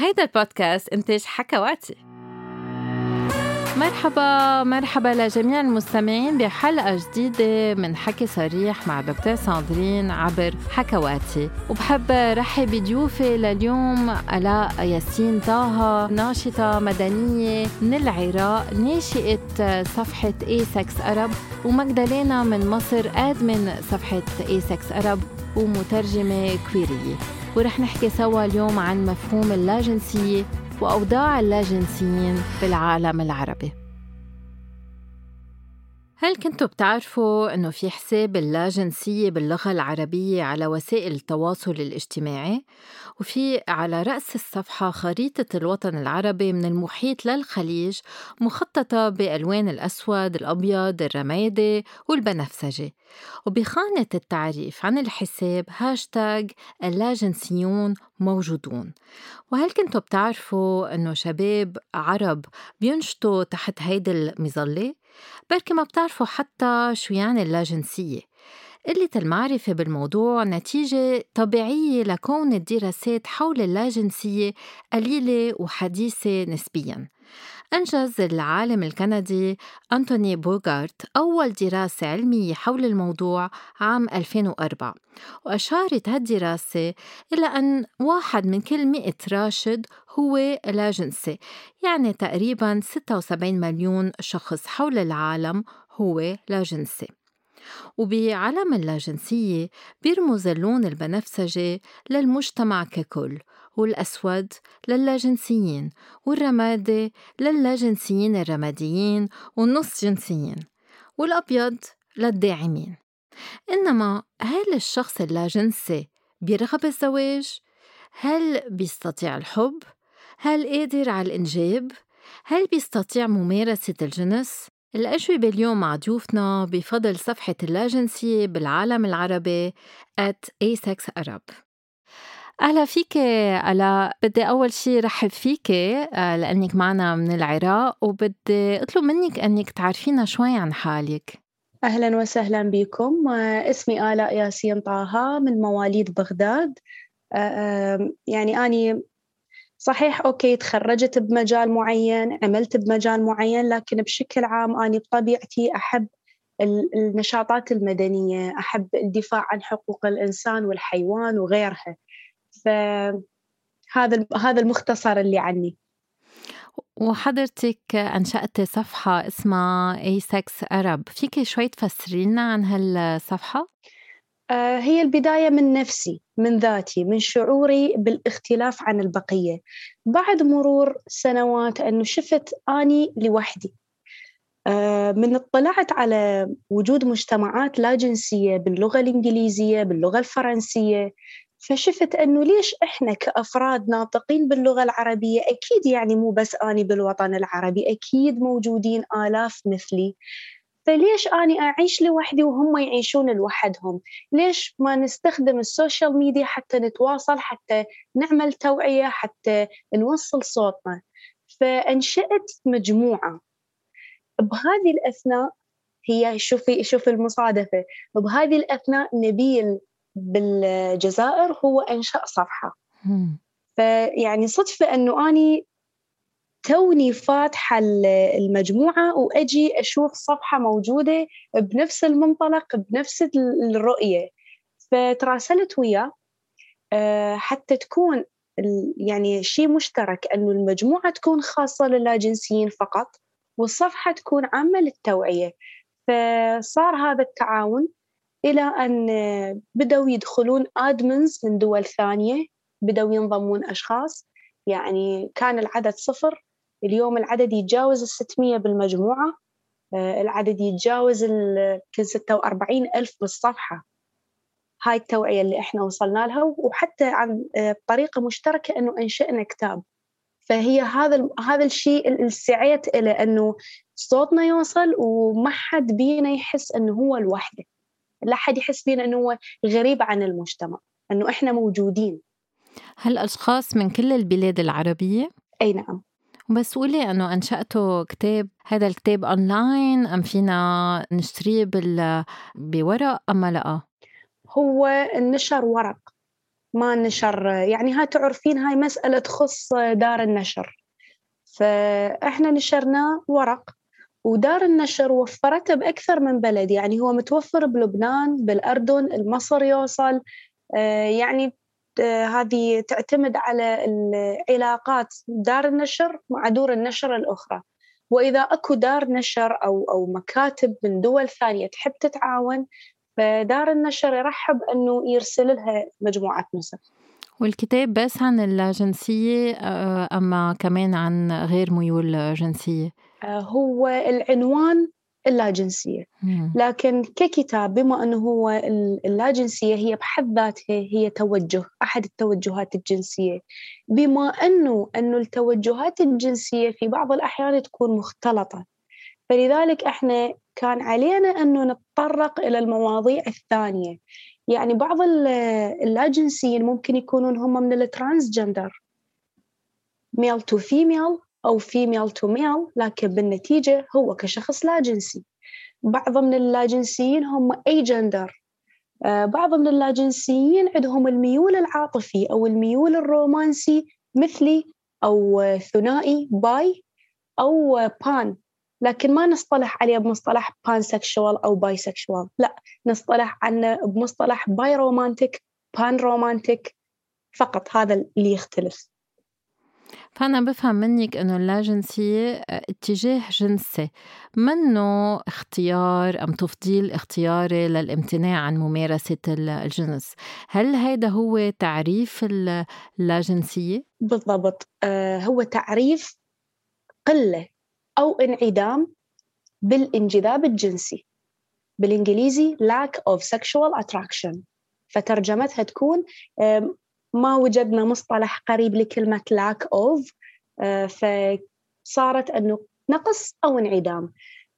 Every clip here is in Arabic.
هيدا البودكاست إنتاج حكواتي. مرحبا مرحبا لجميع المستمعين بحلقة جديدة من حكي صريح مع دكتور ساندرين عبر حكواتي. وبحب رحب بضيوفي لليوم آلاء ياسين طه ناشطة مدنية من العراق ناشئة صفحة Asex Arab ومجدلينا من مصر admin صفحة Asex Arab ومترجمة كويرية. ورح نحكي سوا اليوم عن مفهوم اللاجنسية وأوضاع اللاجنسيين بالعالم العربي هل كنتوا بتعرفوا أنه في حساب اللاجنسية باللغة العربية على وسائل التواصل الاجتماعي؟ وفي على رأس الصفحة خريطة الوطن العربي من المحيط للخليج مخططة بألوان الأسود، الأبيض، الرمادي والبنفسجي. وبخانة التعريف عن الحساب هاشتاج اللاجنسيون موجودون. وهل كنتوا بتعرفوا أنه شباب عرب بينشطوا تحت هيدي المظلة؟ بركي ما بتعرفوا حتى شو يعني اللاجنسية. قلة المعرفة بالموضوع نتيجة طبيعية لكون الدراسات حول اللاجنسية قليلة وحديثة نسبياً. أنجز العالم الكندي أنتوني بوغارت أول دراسة علمية حول الموضوع عام 2004 وأشارت هالدراسة إلى أن واحد من كل مئة راشد هو لاجنسي يعني تقريبا 76 مليون شخص حول العالم هو لاجنسي. وبعلم اللاجنسية بيرمز اللون البنفسجي للمجتمع ككل والأسود للاجنسيين والرمادي للاجنسيين الرماديين والنص جنسيين والأبيض للداعمين إنما هل الشخص اللاجنسي بيرغب الزواج؟ هل بيستطيع الحب؟ هل قادر على الإنجاب؟ هل بيستطيع ممارسة الجنس؟ الأجوبة اليوم مع ضيوفنا بفضل صفحة اللاجنسية بالعالم العربي at ASEX Arab. أهلا فيك ألا بدي أول شي رحب فيك آه، لأنك معنا من العراق وبدي أطلب منك أنك تعرفينا شوي عن حالك. أهلا وسهلا بكم. آه، اسمي آلاء ياسين طه من مواليد بغداد. آه، يعني أني صحيح أوكي تخرجت بمجال معين عملت بمجال معين لكن بشكل عام أنا بطبيعتي أحب النشاطات المدنية أحب الدفاع عن حقوق الإنسان والحيوان وغيرها. فهذا هذا المختصر اللي عني. وحضرتك أنشأتي صفحة اسمها اي سكس أرب فيك شوي تفسري لنا عن هالصفحة؟ آه، هي البداية من نفسي من ذاتي من شعوري بالاختلاف عن البقية. بعد مرور سنوات أنه شفت أني لوحدي. آه، من اطلعت على وجود مجتمعات لا جنسية باللغة الإنجليزية باللغة الفرنسية فشفت أنه ليش إحنا كأفراد ناطقين باللغة العربية أكيد يعني مو بس أني بالوطن العربي أكيد موجودين آلاف مثلي. فليش أني أعيش لوحدي وهم يعيشون لوحدهم؟ ليش ما نستخدم ال social media حتى نتواصل حتى نعمل توعية حتى نوصل صوتنا؟ فأنشأت مجموعة. بهذه الأثناء هي شوفي شوفي المصادفة. بهذه الأثناء نبيل بالجزائر هو أنشأ صفحة. فيعني صدفة أنه أني توني فاتحة المجموعة وأجي أشوف صفحة موجودة بنفس المنطلق بنفس الرؤية. فتراسلت وياه. آه، حتى تكون يعني شيء مشترك إنه المجموعة تكون خاصة للاجنسيين فقط والصفحة تكون عامة للتوعية. فصار هذا التعاون إلى أن بدأوا يدخلون آدمنز من دول ثانية بدأوا ينضمون أشخاص. يعني كان العدد صفر. اليوم العدد يتجاوز الستمية بالمجموعة آه، العدد يتجاوز يمكن ستة وأربعين ألف بالصفحة. هاي التوعية اللي إحنا وصلنا لها وحتى عن آه، طريقة مشتركة أنه أنشأنا كتاب. فهي هذا هذا الشيء اللي سعيت إلى أنه صوتنا يوصل وما حد بينا يحس أنه هو لوحده. لا حد يحس فينا إنه هو غريب عن المجتمع إنه إحنا موجودين. هل أشخاص من كل البلاد العربية؟ أي نعم. بس قولي إنه أنشأتوا كتاب هذا الكتاب اونلاين أم فينا نشتريه بال... بورق أم لا؟ هو نشر ورق ما نشر يعني هاي تعرفين هاي مسألة تخص دار النشر. فإحنا نشرناه ورق ودار النشر وفرته بأكثر من بلد يعني هو متوفر بلبنان بالأردن المصر يوصل آه، يعني هذه تعتمد على العلاقات دار النشر مع دور النشر الأخرى وإذا أكو دار نشر أو أو مكاتب من دول ثانية تحب تتعاون فدار النشر يرحب أنه يرسل لها مجموعة نسخ والكتاب بس عن الجنسية آه، أما كمان عن غير ميول جنسية؟ آه، هو العنوان اللاجنسية لكن ككتاب بما أنه هو اللاجنسية هي بحد ذاتها هي توجه أحد التوجهات الجنسية. بما أنه أنه التوجهات الجنسية في بعض الأحيان تكون مختلطة. فلذلك إحنا كان علينا أنه نتطرق إلى المواضيع الثانية. يعني بعض اللاجنسيين ممكن يكونون هم من ال transgender male to female أو female to male لكن بالنتيجة هو كشخص لا جنسي. بعض من اللاجنسيين هم agender بعض من اللاجنسيين عندهم الميول العاطفي أو الميول الرومانسي مثلي أو ثنائي bi أو pan لكن ما نصطلح عليه بمصطلح pansexual أو bisexual لا نصطلح عنه بمصطلح biromantic panromantic فقط هذا اللي يختلف. فأنا بفهم منك إنه اللاجنسية آه، اتجاه جنسي. منه اختيار أم تفضيل اختياري للامتناع عن ممارسة الجنس؟ هل هذا هو تعريف اللاجنسية؟ بالضبط. آه هو تعريف قلة أو انعدام بالانجذاب الجنسي. بالإنجليزي lack of sexual attraction. فترجمتها تكون ما وجدنا مصطلح قريب لكلمة lack of آه، فصارت أنه نقص أو انعدام.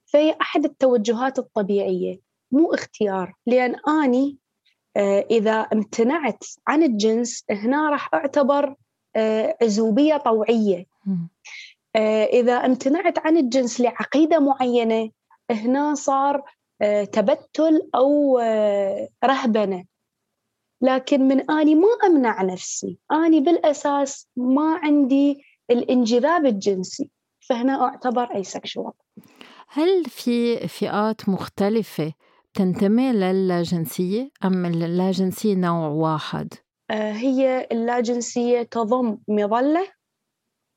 فهي أحد التوجهات الطبيعية مو اختيار لأن أني آه، إذا امتنعت عن الجنس هنا راح أعتبر آه، عزوبية طوعية. إذا امتنعت عن الجنس لعقيدة معينة هنا صار تبتل أو رهبنة. لكن من أني ما أمنع نفسي. أني بالأساس ما عندي الانجذاب الجنسي فهنا أعتبر أي سكشوال هل في فئات مختلفة تنتمي للاجنسية أم اللاجنسية نوع واحد؟ هي اللاجنسية تضم مظلة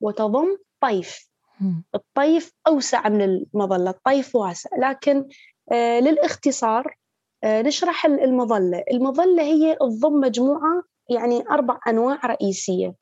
وتضم طيف. الطيف أوسع من المظلة الطيف واسع. لكن آه للاختصار آه نشرح المظلة. المظلة هي تضم مجموعة يعني أربع أنواع رئيسية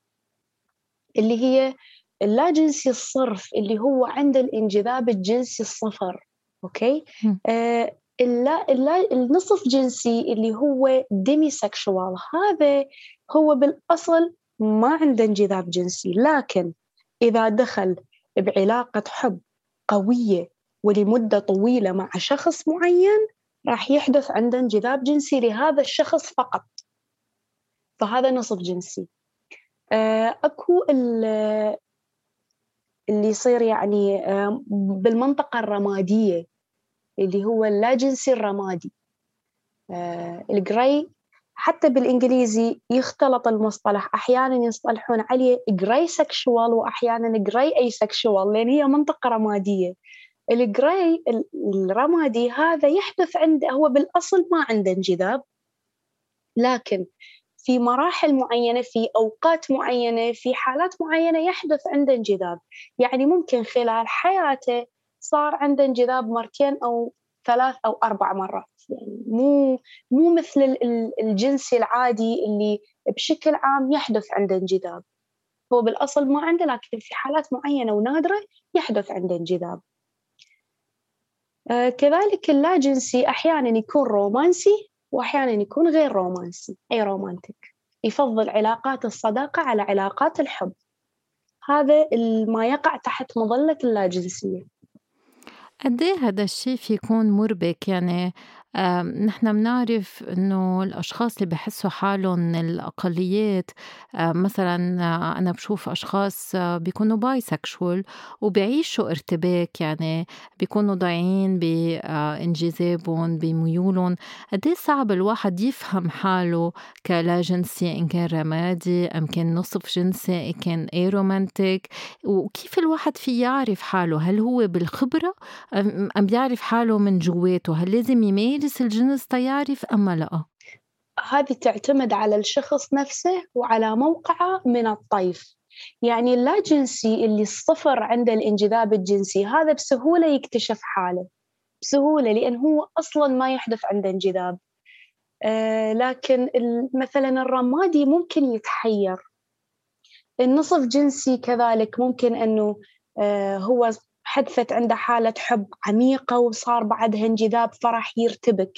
اللي هي اللاجنسي الصرف اللي هو عند الانجذاب الجنسي الصفر أوكي؟ آه اللا اللا النصف جنسي اللي هو demisexual هذا هو بالأصل ما عنده انجذاب جنسي لكن إذا دخل بعلاقة حب قوية ولمدة طويلة مع شخص معين راح يحدث عنده انجذاب جنسي لهذا الشخص فقط. فهذا نصف جنسي. آه، أكو اللي يصير يعني آه، بالمنطقة الرمادية اللي هو اللاجنسي الرمادي. آه، ال gray حتى بالإنجليزي يختلط المصطلح. أحيانا يصطلحون عليه gray sexual وأحيانا gray asexual لأن هي منطقة رمادية. ال gray الرمادي هذا يحدث عنده هو بالأصل ما عنده انجذاب. لكن في مراحل معينة في أوقات معينة في حالات معينة يحدث عنده انجذاب. يعني ممكن خلال حياته صار عنده انجذاب مرتين أو ثلاث أو أربع مرات. يعني مو مو مثل الجنسي العادي اللي بشكل عام يحدث عنده انجذاب. هو بالأصل ما عنده لكن في حالات معينة ونادرة يحدث عنده انجذاب. كذلك اللاجنسي أحيانا يكون رومانسي وأحيانا يكون غير رومانسي aromantic. يفضل علاقات الصداقة على علاقات الحب. هذا ما يقع تحت مظلة اللاجنسية. قد إيه هذا الشيء في يكون مربك؟ يعني نحن بنعرف إنه الأشخاص اللي بحسوا حالهم من الأقليات مثلا أنا بشوف أشخاص بيكونوا bisexual وبيعيشوا ارتباك يعني بيكونوا ضايعين بإنجذابهم بميولهم. قد إيه صعب الواحد يفهم حاله كلا جنسي إن كان رمادي أم كان نصف جنسي إن كان اي رومانتيك وكيف الواحد في يعرف حاله؟ هل هو بالخبرة؟ أم بيعرف حاله من جواته؟ هل لازم يمارس الجنس تيعرف أم لا هذه تعتمد على الشخص نفسه وعلى موقعه من الطيف. يعني اللاجنسي اللي الصفر عنده الانجذاب الجنسي هذا بسهولة يكتشف حاله. بسهولة لأن هو أصلا ما يحدث عنده انجذاب. آه لكن مثلا الرمادي ممكن يتحير. النصف جنسي كذلك ممكن أنه آه هو حدثت عنده حالة حب عميقة وصار بعدها انجذاب فرح يرتبك.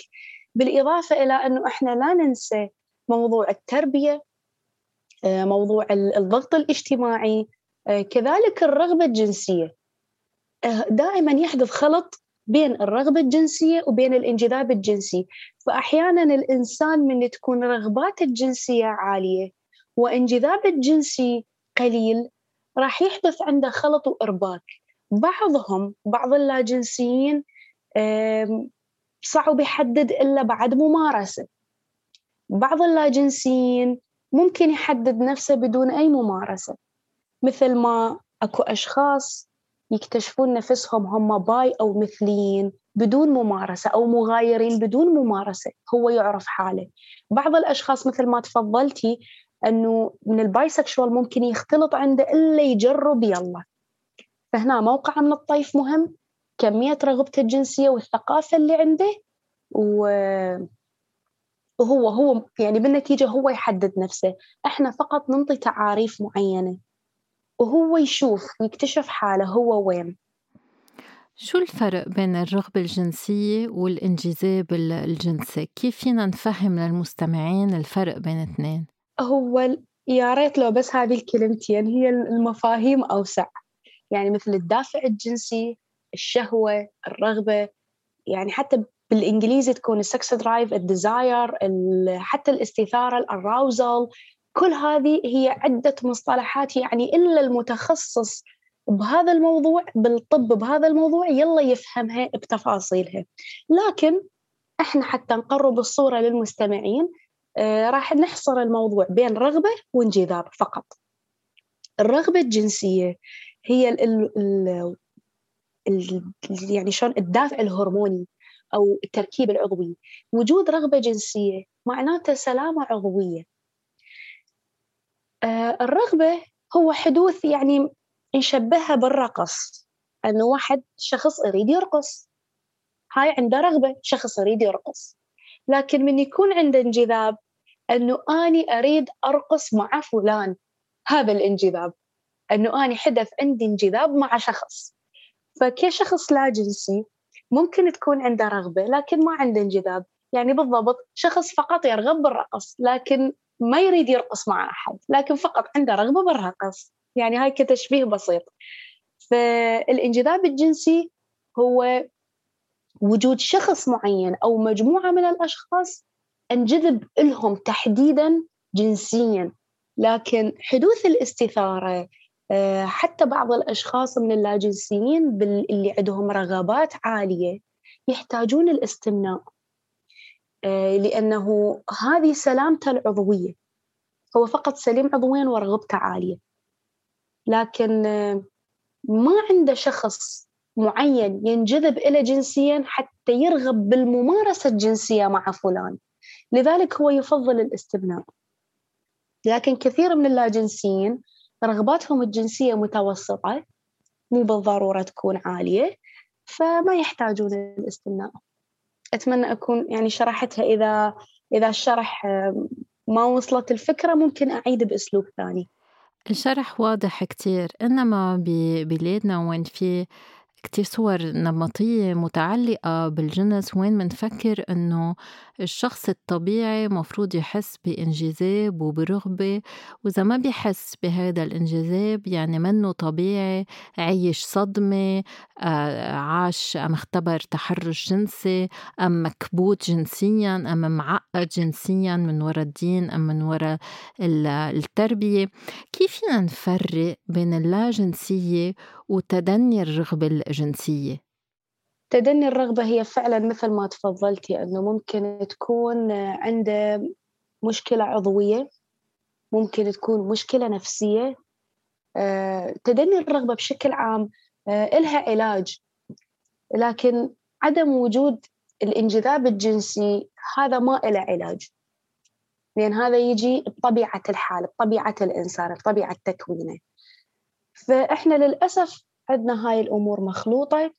بالإضافة إلى أنه إحنا لا ننسى موضوع التربية آه، موضوع الضغط الاجتماعي آه، كذلك الرغبة الجنسية. آه، دائما يحدث خلط بين الرغبة الجنسية وبين الانجذاب الجنسي. فأحيانا الإنسان من تكون رغباته الجنسية عالية وانجذاب الجنسي قليل راح يحدث عنده خلط وإرباك. بعضهم بعض اللاجنسيين صعب يحدد إلا بعد ممارسة. بعض اللاجنسيين ممكن يحدد نفسه بدون أي ممارسة. مثل ما أكو أشخاص يكتشفون نفسهم هم bi أو مثليين بدون ممارسة أو مغايرين بدون ممارسة هو يعرف حاله. بعض الأشخاص مثل ما تفضلتي أنه من ال bisexual ممكن يختلط عنده إلا يجرب يلا. فهنا موقعه من الطيف مهم كمية رغبته الجنسية والثقافة اللي عنده و... وهو هو يعني بالنتيجة هو يحدد نفسه إحنا فقط ننطي تعاريف معينة وهو يشوف يكتشف حاله هو وين شو الفرق بين الرغبة الجنسية والانجذاب الجنسي؟ كيف فينا نفهم للمستمعين الفرق بين اثنين؟ هو يا ريت لو بس هذه الكلمتين هي المفاهيم أوسع يعني مثل الدافع الجنسي الشهوة الرغبة يعني حتى بالإنجليزي تكون ال sex drive ال desire حتى الاستثارة ال arousal كل هذه هي عدة مصطلحات يعني إلا المتخصص بهذا الموضوع بالطب بهذا الموضوع يلا يفهمها بتفاصيلها. لكن إحنا حتى نقرب الصورة للمستمعين آه راح نحصر الموضوع بين رغبة وانجذاب فقط. الرغبة الجنسية هي ال ال ال يعني شلون الدافع الهرموني أو التركيب العضوي. وجود رغبة جنسية معناته سلامة عضوية. آه الرغبة هو حدوث يعني نشبهها بالرقص. إنه واحد شخص يريد يرقص. هاي عنده رغبة شخص يريد يرقص. لكن من يكون عنده انجذاب إنه أني أريد أرقص مع فلان. هذا الانجذاب. أنه اني حدث عندي انجذاب مع شخص. فكشخص لا جنسي ممكن تكون عنده رغبة لكن ما عنده انجذاب. يعني بالضبط شخص فقط يرغب بالرقص لكن ما يريد يرقص مع أحد لكن فقط عنده رغبة بالرقص. يعني هاي كتشبيه بسيط. فالانجذاب الجنسي هو وجود شخص معين أو مجموعة من الأشخاص انجذب لهم تحديدا جنسيا. لكن حدوث الاستثارة آه، حتى بعض الأشخاص من اللاجنسيين اللي عندهم رغبات عالية يحتاجون الاستمناء. آه، لأنه هذه سلامته العضوية. هو فقط سليم عضويا ورغبته عالية. لكن آه، ما عنده شخص معين ينجذب إلى جنسيا حتى يرغب بالممارسة الجنسية مع فلان. لذلك هو يفضل الاستمناء. لكن كثير من اللاجنسيين رغباتهم الجنسية متوسطة مو بالضرورة تكون عالية فما يحتاجون الاستمناء أتمنى أكون يعني شرحتها. إذا إذا الشرح ما وصلت الفكرة ممكن أعيد بأسلوب ثاني. الشرح واضح كتير. إنما ببلادنا وين في كتير صور نمطية متعلقة بالجنس وين منفكر إنه الشخص الطبيعي مفروض يحس بإنجذاب وبرغبة. وإذا ما بيحس بهذا الإنجذاب يعني منه طبيعي عيش صدمة آه، عاش أم اختبر تحرش جنسي أم مكبوت جنسيا أم معقد جنسيا من وراء الدين أم من وراء التربية. كيف فينا نفرق بين اللاجنسية وتدني الرغبة الجنسية؟ تدني الرغبة هي فعلا مثل ما تفضلتي أنه ممكن تكون عنده مشكلة عضوية ممكن تكون مشكلة نفسية. آه، تدني الرغبة بشكل عام آه، إلها علاج لكن عدم وجود الانجذاب الجنسي هذا ما له علاج. لأن هذا يجي بطبيعة الحال بطبيعة الإنسان بطبيعة تكوينه. فإحنا للأسف عندنا هاي الأمور مخلوطة.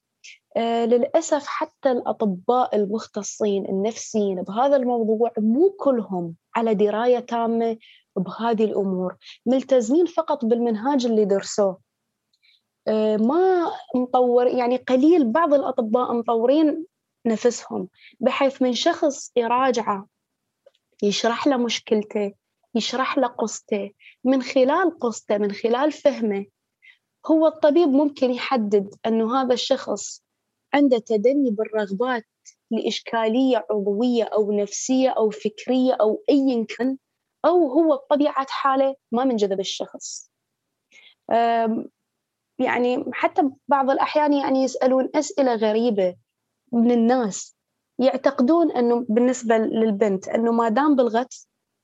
آه للأسف حتى الأطباء المختصين النفسيين بهذا الموضوع مو كلهم على دراية تامة بهذه الأمور ملتزمين فقط بالمنهاج اللي درسوه. آه ما مطور يعني قليل بعض الأطباء مطورين نفسهم بحيث من شخص يراجعه يشرح له مشكلته يشرح له قصته من خلال قصته من خلال فهمه هو الطبيب ممكن يحدد أنه هذا الشخص عنده تدني بالرغبات لإشكالية عضوية أو نفسية أو فكرية أو أيا كان أو هو بطبيعة حاله ما منجذب الشخص. يعني حتى بعض الأحيان يعني يسألون أسئلة غريبة من الناس يعتقدون أنه بالنسبة للبنت أنه ما دام بلغت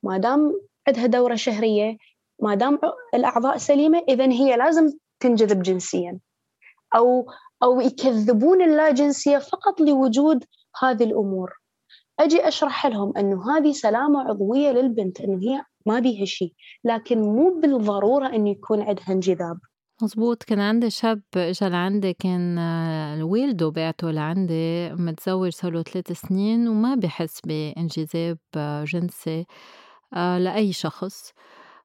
ما دام عندها دورة شهرية ما دام الأعضاء سليمة إذا هي لازم تنجذب جنسيا. أو أو يكذبون اللاجنسية فقط لوجود هذه الأمور. أجي أشرح لهم أنه هذه سلامة عضوية للبنت أنه هي ما بيها شيء. لكن مو بالضرورة أنه يكون عندها انجذاب. مزبوط. كان عندي شاب اجى لعندي كان والده بعته لعندي متزوج صار له ثلاث سنين وما بحس بانجذاب جنسي آه، لأي شخص.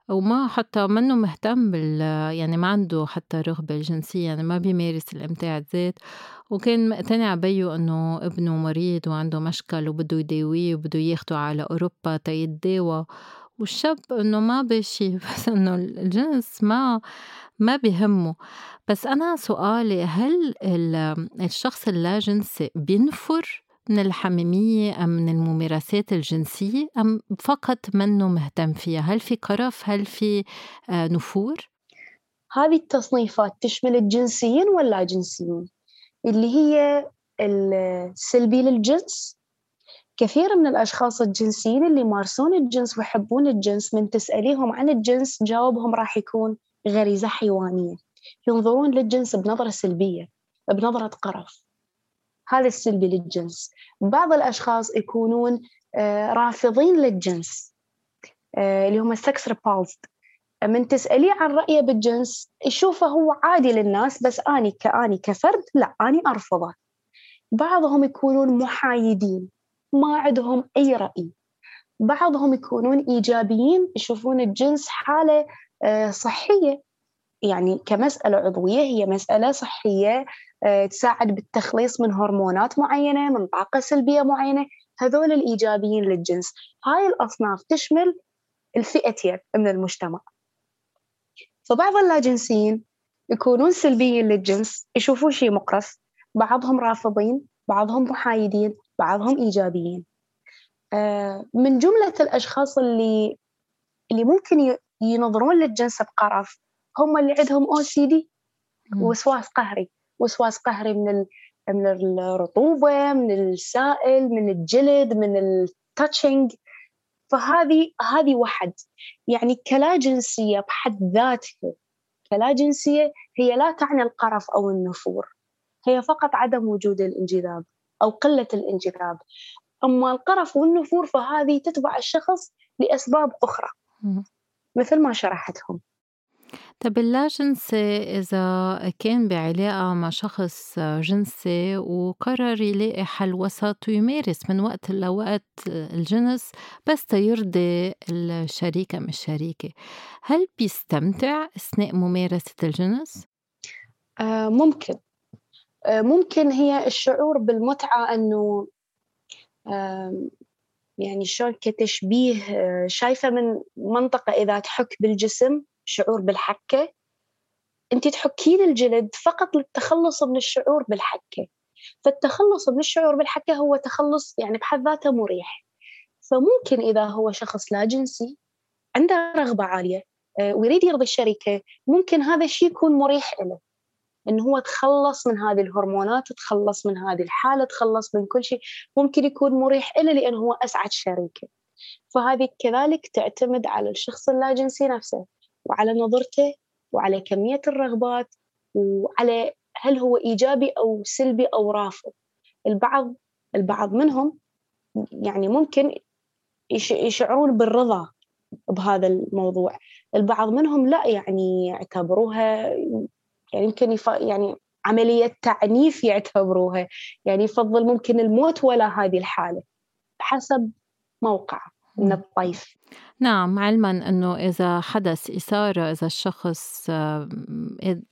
وما حتى منه مهتم بال يعني ما عنده حتى رغبة الجنسية يعني ما بيمارس الإمتاع الذات. وكان مقتنع بيو إنه ابنه مريض وعنده مشكل وبده يداويه وبده ياخده على أوروبا تيداوى والشاب إنه ما بشي بس إنه الجنس ما ما بهمه. بس أنا سؤالي هل الشخص اللاجنسي بينفر؟ من الحميمية أم من الممارسات الجنسية أم فقط منه مهتم فيها؟ هل في قرف؟ هل في آه، نفور؟ هذه التصنيفات تشمل الجنسيين ولا جنسيين اللي هي السلبي للجنس. كثير من الأشخاص الجنسيين اللي يمارسون الجنس ويحبون الجنس من تسأليهم عن الجنس جوابهم راح يكون غريزة حيوانية. ينظرون للجنس بنظرة سلبية بنظرة قرف. هذا السلبي للجنس. بعض الأشخاص يكونون آه، رافضين للجنس آه، اللي هم ال sex repulsed من تسأليه عن رأيه بالجنس يشوفه هو عادي للناس بس أني كأني كفرد لا أني أرفضه. بعضهم يكونون محايدين ما عندهم أي رأي. بعضهم يكونون إيجابيين يشوفون الجنس حالة آه، صحية. يعني كمسألة عضوية هي مسألة صحية تساعد بالتخليص من هرمونات معينة من طاقة سلبية معينة. هذول الإيجابيين للجنس. هاي الأصناف تشمل الفئتين من المجتمع. فبعض اللاجنسيين يكونون سلبيين للجنس يشوفون شيء مقرف بعضهم رافضين بعضهم محايدين بعضهم إيجابيين. آه، من جملة الأشخاص اللي اللي ممكن ينظرون للجنس بقرف هم اللي عندهم أو سي دي وسواس قهري. وسواس قهري من من الرطوبة من السائل من الجلد من التاتشنج فهذه هذه وحد يعني كلا جنسيه بحد ذاتها كلا جنسيه هي لا تعني القرف أو النفور. هي فقط عدم وجود الانجذاب أو قلة الانجذاب. أما القرف والنفور فهذه تتبع الشخص لأسباب أخرى. مثل ما شرحتهم. طب اللاجنسي إذا كان بعلاقة مع شخص جنسي وقرر يلاقي حل وسط ويمارس من وقت لوقت الجنس بس تيرضي الشريك أم الشريكة هل بيستمتع أثناء ممارسة الجنس؟ آه ممكن آه، ممكن هي الشعور بالمتعة أنه يعني شلون كتشبيه آه، شايفة من منطقة إذا تحك بالجسم شعور بالحكة أنت تحكين الجلد فقط للتخلص من الشعور بالحكة. فالتخلص من الشعور بالحكة هو تخلص يعني بحد ذاته مريح. فممكن إذا هو شخص لا جنسي عنده رغبة عالية آه، ويريد يرضي الشريكة ممكن هذا الشيء يكون مريح له. انه هو تخلص من هذه الهرمونات تخلص من هذه الحالة تخلص من كل شيء ممكن يكون مريح له لأنه هو أسعد شريكة. فهذه كذلك تعتمد على الشخص اللاجنسي نفسه. وعلى نظرته وعلى كمية الرغبات وعلى هل هو إيجابي أو سلبي أو رافض. البعض البعض منهم يعني ممكن يشعرون بالرضا بهذا الموضوع. البعض منهم لا يعني يعتبروها يعني يمكن يف... يعني عملية تعنيف يعتبروها. يعني يفضل ممكن الموت ولا هذه الحالة حسب موقع من الطيف. نعم علما أنه إذا حدث إثارة إذا الشخص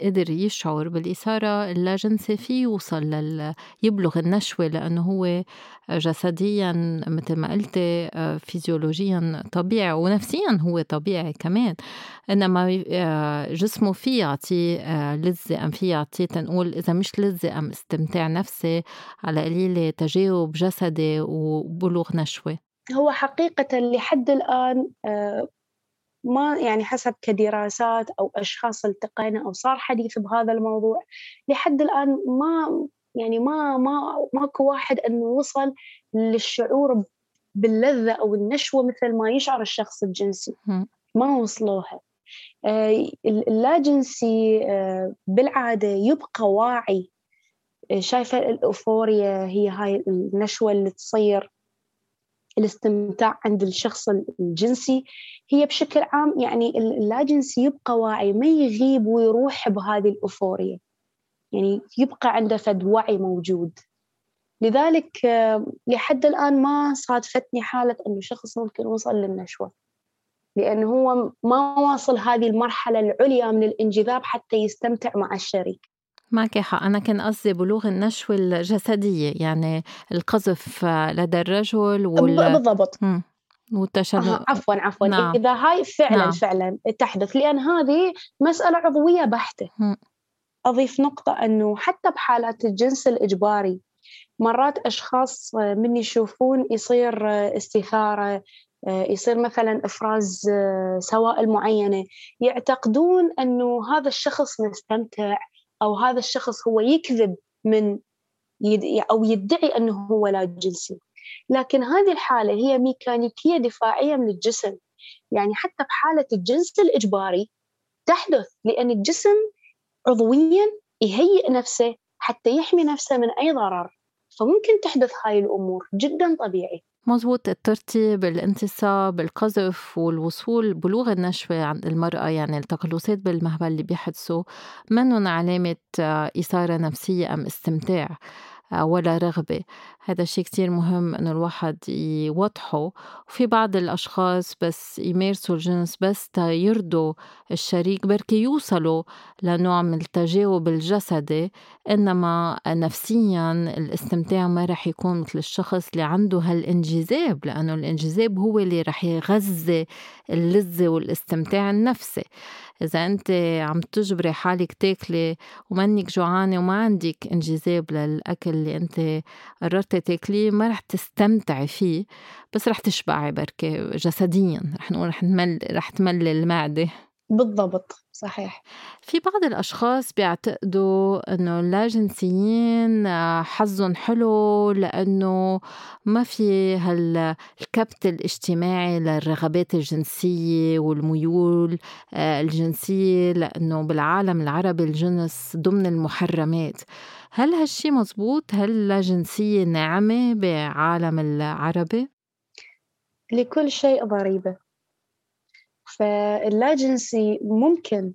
قدر يشعر بالإثارة اللاجنسي في يوصل لل يبلغ النشوة لأنه هو جسديا مثل ما قلتي آه، فيزيولوجيا طبيعي ونفسيا هو طبيعي كمان. إنما آه، جسمه في يعطيه آه، لذة أم في يعطيه تنقول إذا مش لذة أم استمتاع نفسي على قليلة تجاوب جسدي وبلوغ نشوة. هو حقيقة لحد الآن آه، ما يعني حسب كدراسات أو أشخاص ألتقينا أو صار حديث بهذا الموضوع لحد الآن ما يعني ما ما ماكو واحد إنه وصل للشعور باللذة أو النشوة مثل ما يشعر الشخص الجنسي. ما وصلوها. آه، اللاجنسي آه، بالعادة يبقى واعي. شايفة الأوفوريا هي هاي النشوة اللي تصير. الاستمتاع عند الشخص الجنسي. هي بشكل عام يعني اللاجنسي يبقى واعي ما يغيب ويروح بهذه الأوفوريا يعني يبقى عنده فد وعي موجود. لذلك آه، لحد الآن ما صادفتني حالة أنه شخص ممكن وصل للنشوة. لأنه هو ما واصل هذه المرحلة العليا من الانجذاب حتى يستمتع مع الشريك. معك حق أنا كان قصدي بلوغ النشوة الجسدية يعني القذف لدى الرجل وال... بالضبط والتشنج آه عفوا عفوا نعم. إذا هاي فعلا نعم. فعلا تحدث لأن هذه مسألة عضوية بحتة م. أضيف نقطة أنه حتى بحالات الجنس الإجباري مرات أشخاص من يشوفون يصير استثارة يصير مثلا إفراز سوائل معينة يعتقدون أنه هذا الشخص مستمتع أو هذا الشخص هو يكذب من يد أو يدعي أنه هو لا جنسي. لكن هذه الحالة هي ميكانيكية دفاعية من الجسم. يعني حتى بحاله الجنس الإجباري تحدث لأن الجسم عضويا يهيئ نفسه حتى يحمي نفسه من أي ضرر. فممكن تحدث هاي الأمور جدا طبيعي. مزبوط الترتيب الانتصاب القذف والوصول بلوغ النشوة عند المرأة يعني التقلصات بالمهبل اللي بيحدثوا منهم علامة آه، إثارة نفسية أم استمتاع. ولا رغبة. هذا الشيء كتير مهم إنه الواحد يوضحه. وفي بعض الأشخاص بس يمارسوا الجنس بس يرضوا الشريك بركي يوصلوا لنوع من التجاوب الجسدي. إنما نفسيا الاستمتاع ما رح يكون مثل الشخص اللي عنده هالإنجذاب لأنه الإنجذاب هو اللي رح يغذي اللذة والاستمتاع النفسي. إذا أنت عم تجبري حالك تاكلي ومنك جوعانة وما عندك انجذاب للأكل اللي أنت قررتي تاكليه ما رح تستمتعي فيه بس رح تشبعي بركة جسديا. رح نقول رح تمل رح تملي المعدة. بالضبط صحيح في بعض الأشخاص بيعتقدوا إنه اللاجنسيين حظهم حلو لأنه ما في هالكبت الاجتماعي للرغبات الجنسية والميول آه، الجنسية لأنه بالعالم العربي الجنس ضمن المحرمات هل هالشي مزبوط؟ هل اللاجنسية ناعمة بعالم العربي؟ لكل شيء ضريبة فاللاجنسي ممكن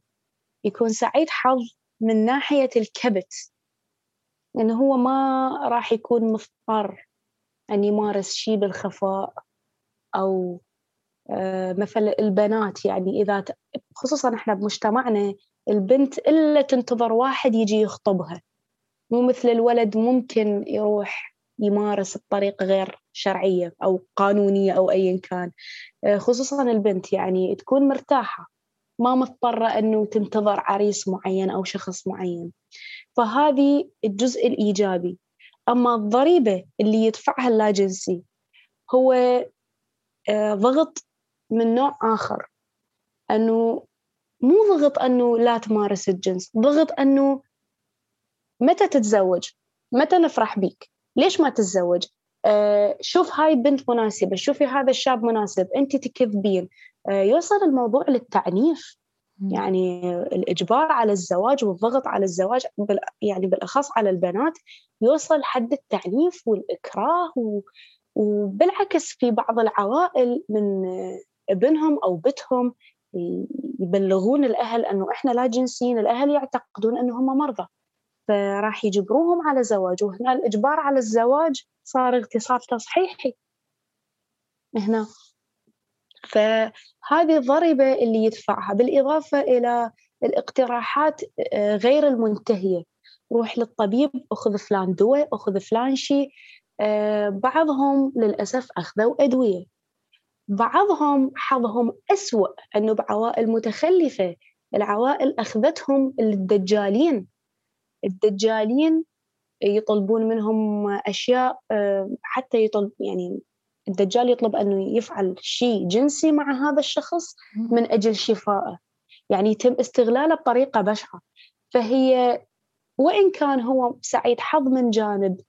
يكون سعيد حظ من ناحية الكبت لأنه هو ما راح يكون مضطر أن يمارس شيء بالخفاء أو آه، مثل البنات. يعني إذا خصوصا إحنا بمجتمعنا البنت إلا تنتظر واحد يجي يخطبها. مو مثل الولد ممكن يروح يمارس بطريقة غير شرعية أو قانونية أو أيا كان. آه، خصوصا البنت يعني تكون مرتاحة ما مضطرة أنه تنتظر عريس معين أو شخص معين. فهذه الجزء الإيجابي. أما الضريبة اللي يدفعها اللاجنسي هو آه، ضغط من نوع آخر. أنه مو ضغط أنه لا تمارس الجنس ضغط أنه متى تتزوج متى نفرح بيك. ليش ما تتزوج؟ آه شوف هاي بنت مناسبة شوفي هذا الشاب مناسب أنت تكذبين. آه يوصل الموضوع للتعنيف. يعني الإجبار على الزواج والضغط على الزواج يعني بالأخص على البنات يوصل حد التعنيف والإكراه و... وبالعكس في بعض العوائل من ابنهم أو بتهم يبلغون الأهل أنه إحنا لا جنسيين الأهل يعتقدون أنه هم مرضى. فراح يجبروهم على زواج وهنا الإجبار على الزواج صار اغتصاب تصحيحي هنا. فهذه الضريبة اللي يدفعها بالإضافة إلى الاقتراحات آه، غير المنتهية. روح للطبيب أخذ فلان دواء أخذ فلان شيء. آه، بعضهم للأسف أخذوا أدوية. بعضهم حظهم أسوأ أنه بعوائل متخلفة العوائل أخذتهم للدجالين. الدجالين يطلبون منهم أشياء آه، حتى يطلب يعني الدجال يطلب أنه يفعل شيء جنسي مع هذا الشخص من أجل شفائه. يعني يتم استغلاله بطريقة بشعة. فهي وإن كان هو سعيد حظ من جانب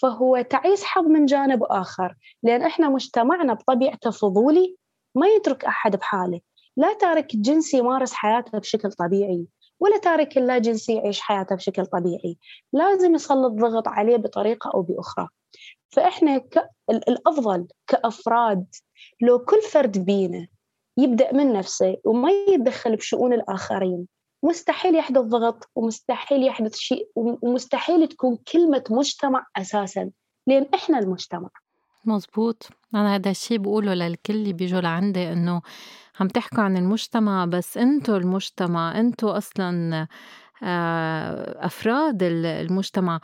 فهو تعيس حظ من جانب آخر. لأن إحنا مجتمعنا بطبيعته فضولي ما يترك أحد بحاله. لا تارك الجنسي يمارس حياته بشكل طبيعي. ولا تارك اللا جنسي يعيش حياته بشكل طبيعي. لازم يسلط ضغط عليه بطريقة أو بأخرى. فإحنا ك... الأفضل كأفراد لو كل فرد بينا يبدأ من نفسه وما يتدخل بشؤون الآخرين مستحيل يحدث ضغط ومستحيل يحدث شيء ومستحيل تكون كلمة مجتمع أساسا لأن إحنا المجتمع. مزبوط أنا هذا الشيء بقوله للكل اللي بيجوا لعندي إنه عم تحكوا عن المجتمع بس انتو المجتمع انتو أصلا آه، أفراد المجتمع.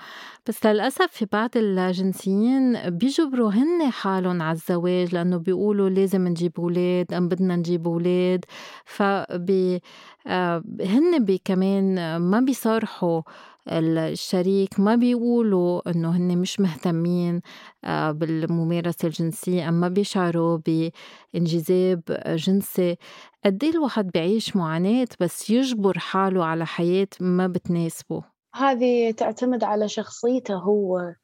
بس للأسف في بعض الجنسيين بيجبروا هن حالهم على الزواج لأنه بيقولوا لازم نجيب أولاد أم بدنا نجيب أولاد. فبي آه، هن بي كمان ما بيصارحوا الشريك ما بيقولوا إنه هن مش مهتمين آه، بالممارسة الجنسية أما بيشعروا بانجذاب جنسي. قد الواحد بعيش معاناة بس يجبر حاله على حياة ما بتناسبه؟ هذه تعتمد على شخصيته هو آه،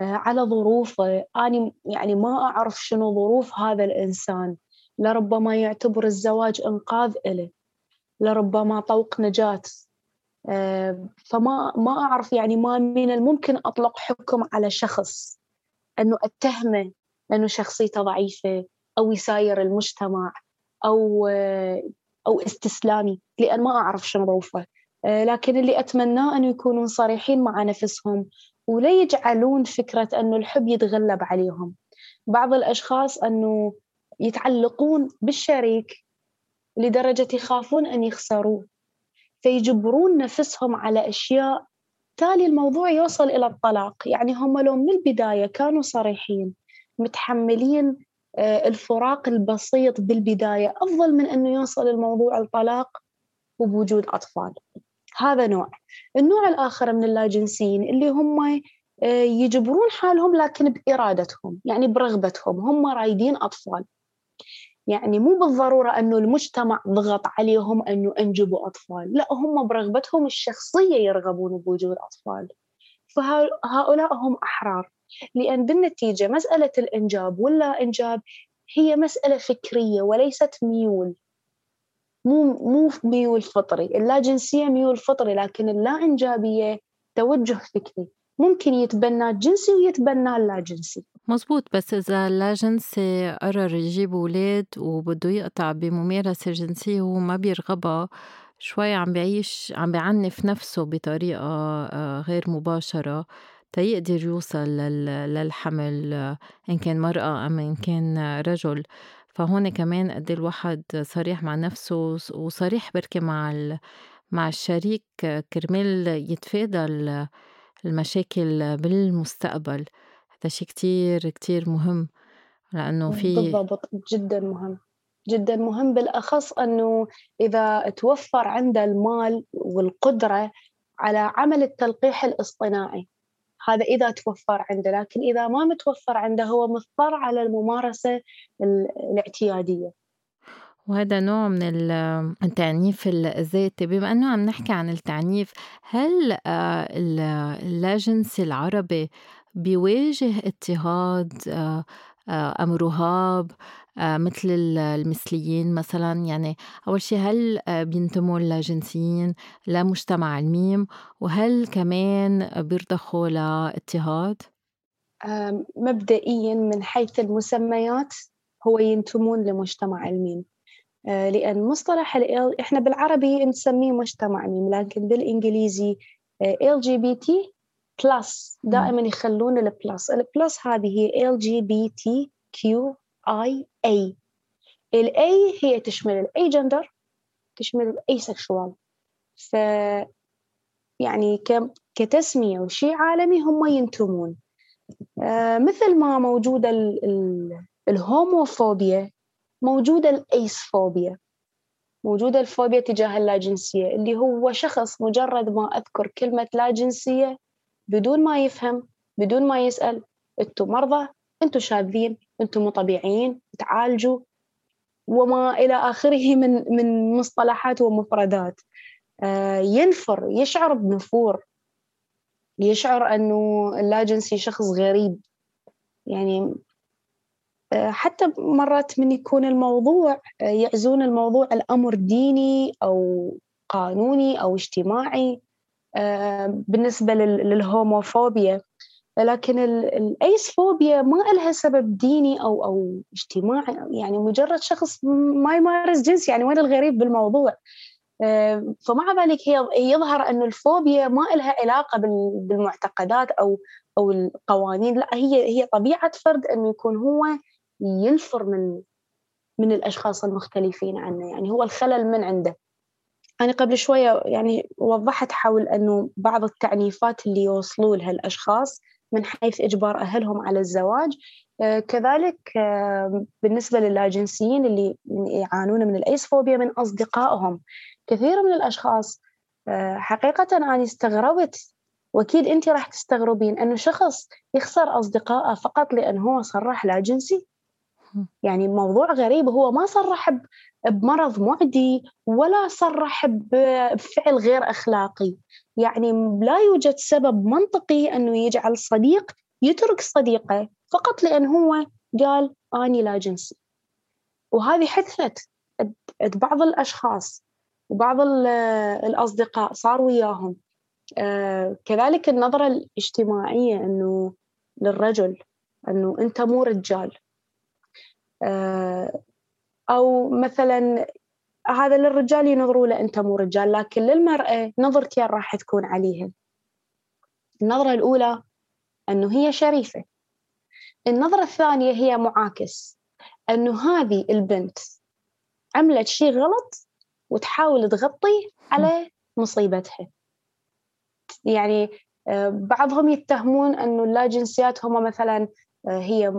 على ظروفه. أنا يعني ما أعرف شنو ظروف هذا الإنسان. لربما يعتبر الزواج إنقاذ إله لربما طوق نجاة. فما ما أعرف يعني ما من الممكن أطلق حكم على شخص أنه أتهمه أنه شخصيته ضعيفة أو يساير المجتمع أو آه، أو استسلامي لأن ما أعرف شنو ظروفه. آه، لكن اللي أتمناه أن يكونوا صريحين مع نفسهم ولا يجعلون فكرة أنه الحب يتغلب عليهم. بعض الأشخاص أنه يتعلقون بالشريك لدرجة يخافون أن يخسروه. فيجبرون نفسهم على أشياء تالي الموضوع يوصل إلى الطلاق. يعني هم لو من البداية كانوا صريحين متحملين آه، الفراق البسيط بالبداية أفضل من أنه يوصل الموضوع الطلاق وبوجود أطفال. هذا نوع. النوع الآخر من اللاجنسيين اللي هم آه، يجبرون حالهم لكن بإرادتهم يعني برغبتهم هم رايدين أطفال. يعني مو بالضرورة أنه المجتمع ضغط عليهم أنه أنجبوا أطفال لا هم برغبتهم الشخصية يرغبون بوجود أطفال. فهؤلاء هم أحرار. لأن بالنتيجة مسألة الإنجاب ولا إنجاب هي مسألة فكرية وليست ميول. مو مو ميول فطري. اللاجنسية ميول فطري لكن اللا إنجابية توجه فكري. ممكن يتبنى الجنسي ويتبنى اللاجنسي مزبوط بس إذا اللاجنسي قرر يجيب أولاد وبده يقطع بممارسة جنسية وهو ما بيرغبها شوي عم بعيش عم بعنف نفسه بطريقة آه، غير مباشرة تيقدر يوصل للحمل إن كان مرأة أم إن كان رجل. فهون كمان قد الواحد صريح مع نفسه وصريح بركي مع مع الشريك كرمال يتفادى المشاكل بالمستقبل. هذا شيء كتير كتير مهم لأنه في بالضبط جدا مهم جدا مهم بالأخص أنه إذا توفر عنده المال والقدرة على عمل التلقيح الاصطناعي هذا إذا توفر عنده لكن إذا ما متوفر عنده هو مضطر على الممارسة الاعتيادية. وهذا نوع من التعنيف الذاتي. بما أنه عم نحكي عن التعنيف هل آه، اللاجنسي العربي بيواجه اضطهاد آه، آه، أم رهاب مثل المثليين مثلا؟ يعني أول شيء هل بينتموا اللاجنسيين لمجتمع الميم وهل كمان بيرضخوا لاضطهاد؟ مبدئيا من حيث المسميات هو ينتمون لمجتمع الميم آه، لأن مصطلح ال إحنا بالعربي نسميه مجتمع ميم لكن بالإنجليزي ال LGBT plus دائما يخلون ال plus ال plus هذه هي ال LGBTQ I A ال A هي تشمل ال agender تشمل ال asexual ف يعني كتسمية وشيء عالمي هم ينتمون. آه مثل ما موجودة ال homophobia موجودة ال acephobia موجودة الفوبيا تجاه اللاجنسية اللي هو شخص مجرد ما أذكر كلمة لاجنسية بدون ما يفهم بدون ما يسأل أنتوا مرضى أنتوا شاذين أنتوا مو طبيعيين تعالجوا. وما إلى آخره من من مصطلحات ومفردات. آه ينفر يشعر بنفور. يشعر أنه اللاجنسي شخص غريب. يعني آه، حتى مرات من يكون الموضوع آه، يعزون الموضوع الأمر ديني أو قانوني أو اجتماعي. بالنسبة للهوموفوبيا. لكن الايسفوبيا ما لها سبب ديني أو أو اجتماعي. يعني مجرد شخص ما يمارس جنس يعني وين الغريب بالموضوع؟ فمع ذلك هي يظهر أن الفوبيا ما لها علاقة بالمعتقدات أو أو القوانين. لا هي هي طبيعة فرد أنه يكون هو ينفر من من الأشخاص المختلفين عنه. يعني هو الخلل من عنده. أنا قبل شوية يعني وضحت حول أنه بعض التعنيفات اللي يوصلوا لها الأشخاص من حيث إجبار أهلهم على الزواج آه كذلك بالنسبة للاجنسيين اللي يعانون من الأيسفوبيا من أصدقائهم. كثير من الأشخاص آه حقيقة أنا استغربت وأكيد أنت راح تستغربين أنه شخص يخسر أصدقائه فقط لأنه هو صرح لا جنسي؟ يعني موضوع غريب هو ما صرح بمرض معدي ولا صرح بفعل غير أخلاقي. يعني لا يوجد سبب منطقي أنه يجعل صديق يترك صديقه فقط لأن هو قال أني لا جنسي. وهذه حدثت بعض الأشخاص وبعض الأصدقاء صار وياهم. آه كذلك النظرة الاجتماعية أنه للرجل أنه أنت مو رجال. آه، أو مثلا هذا للرجال ينظروا له أنت مو رجال لكن للمرأة نظرتين راح تكون عليها. النظرة الأولى أنه هي شريفة. النظرة الثانية هي معاكس. أنه هذه البنت عملت شيء غلط وتحاول تغطي على مصيبتها. يعني آه، بعضهم يتهمون أنه اللاجنسيات هم مثلا آه، هي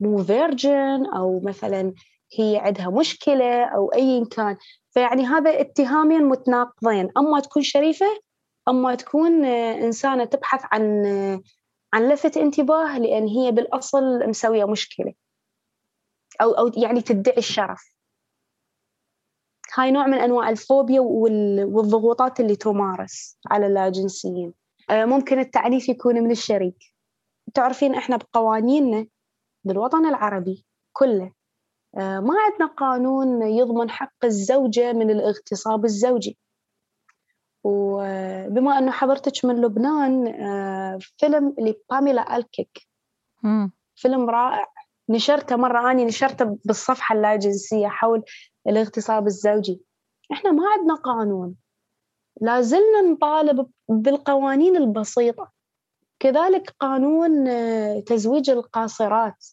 مو فيرجن أو مثلا هي عندها مشكلة أو ايا كان. فيعني هذا اتهامين متناقضين. أما تكون شريفة أما تكون إنسانة تبحث عن عن لفت انتباه لأن هي بالأصل مسوية مشكلة. أو أو يعني تدعي الشرف. هاي نوع من أنواع الفوبيا والضغوطات اللي تمارس على اللاجنسيين. آه، ممكن التعنيف يكون من الشريك. تعرفين إحنا بقوانيننا بالوطن العربي كله آه، ما عندنا قانون يضمن حق الزوجة من الاغتصاب الزوجي. وبما أنه حضرتك من لبنان آه، فيلم لباميلا ألكيك. فيلم رائع. نشرته مرة أني نشرته بالصفحة اللاجنسية حول الاغتصاب الزوجي. إحنا ما عندنا قانون. لا زلنا نطالب بالقوانين البسيطة. كذلك قانون آه، تزويج القاصرات.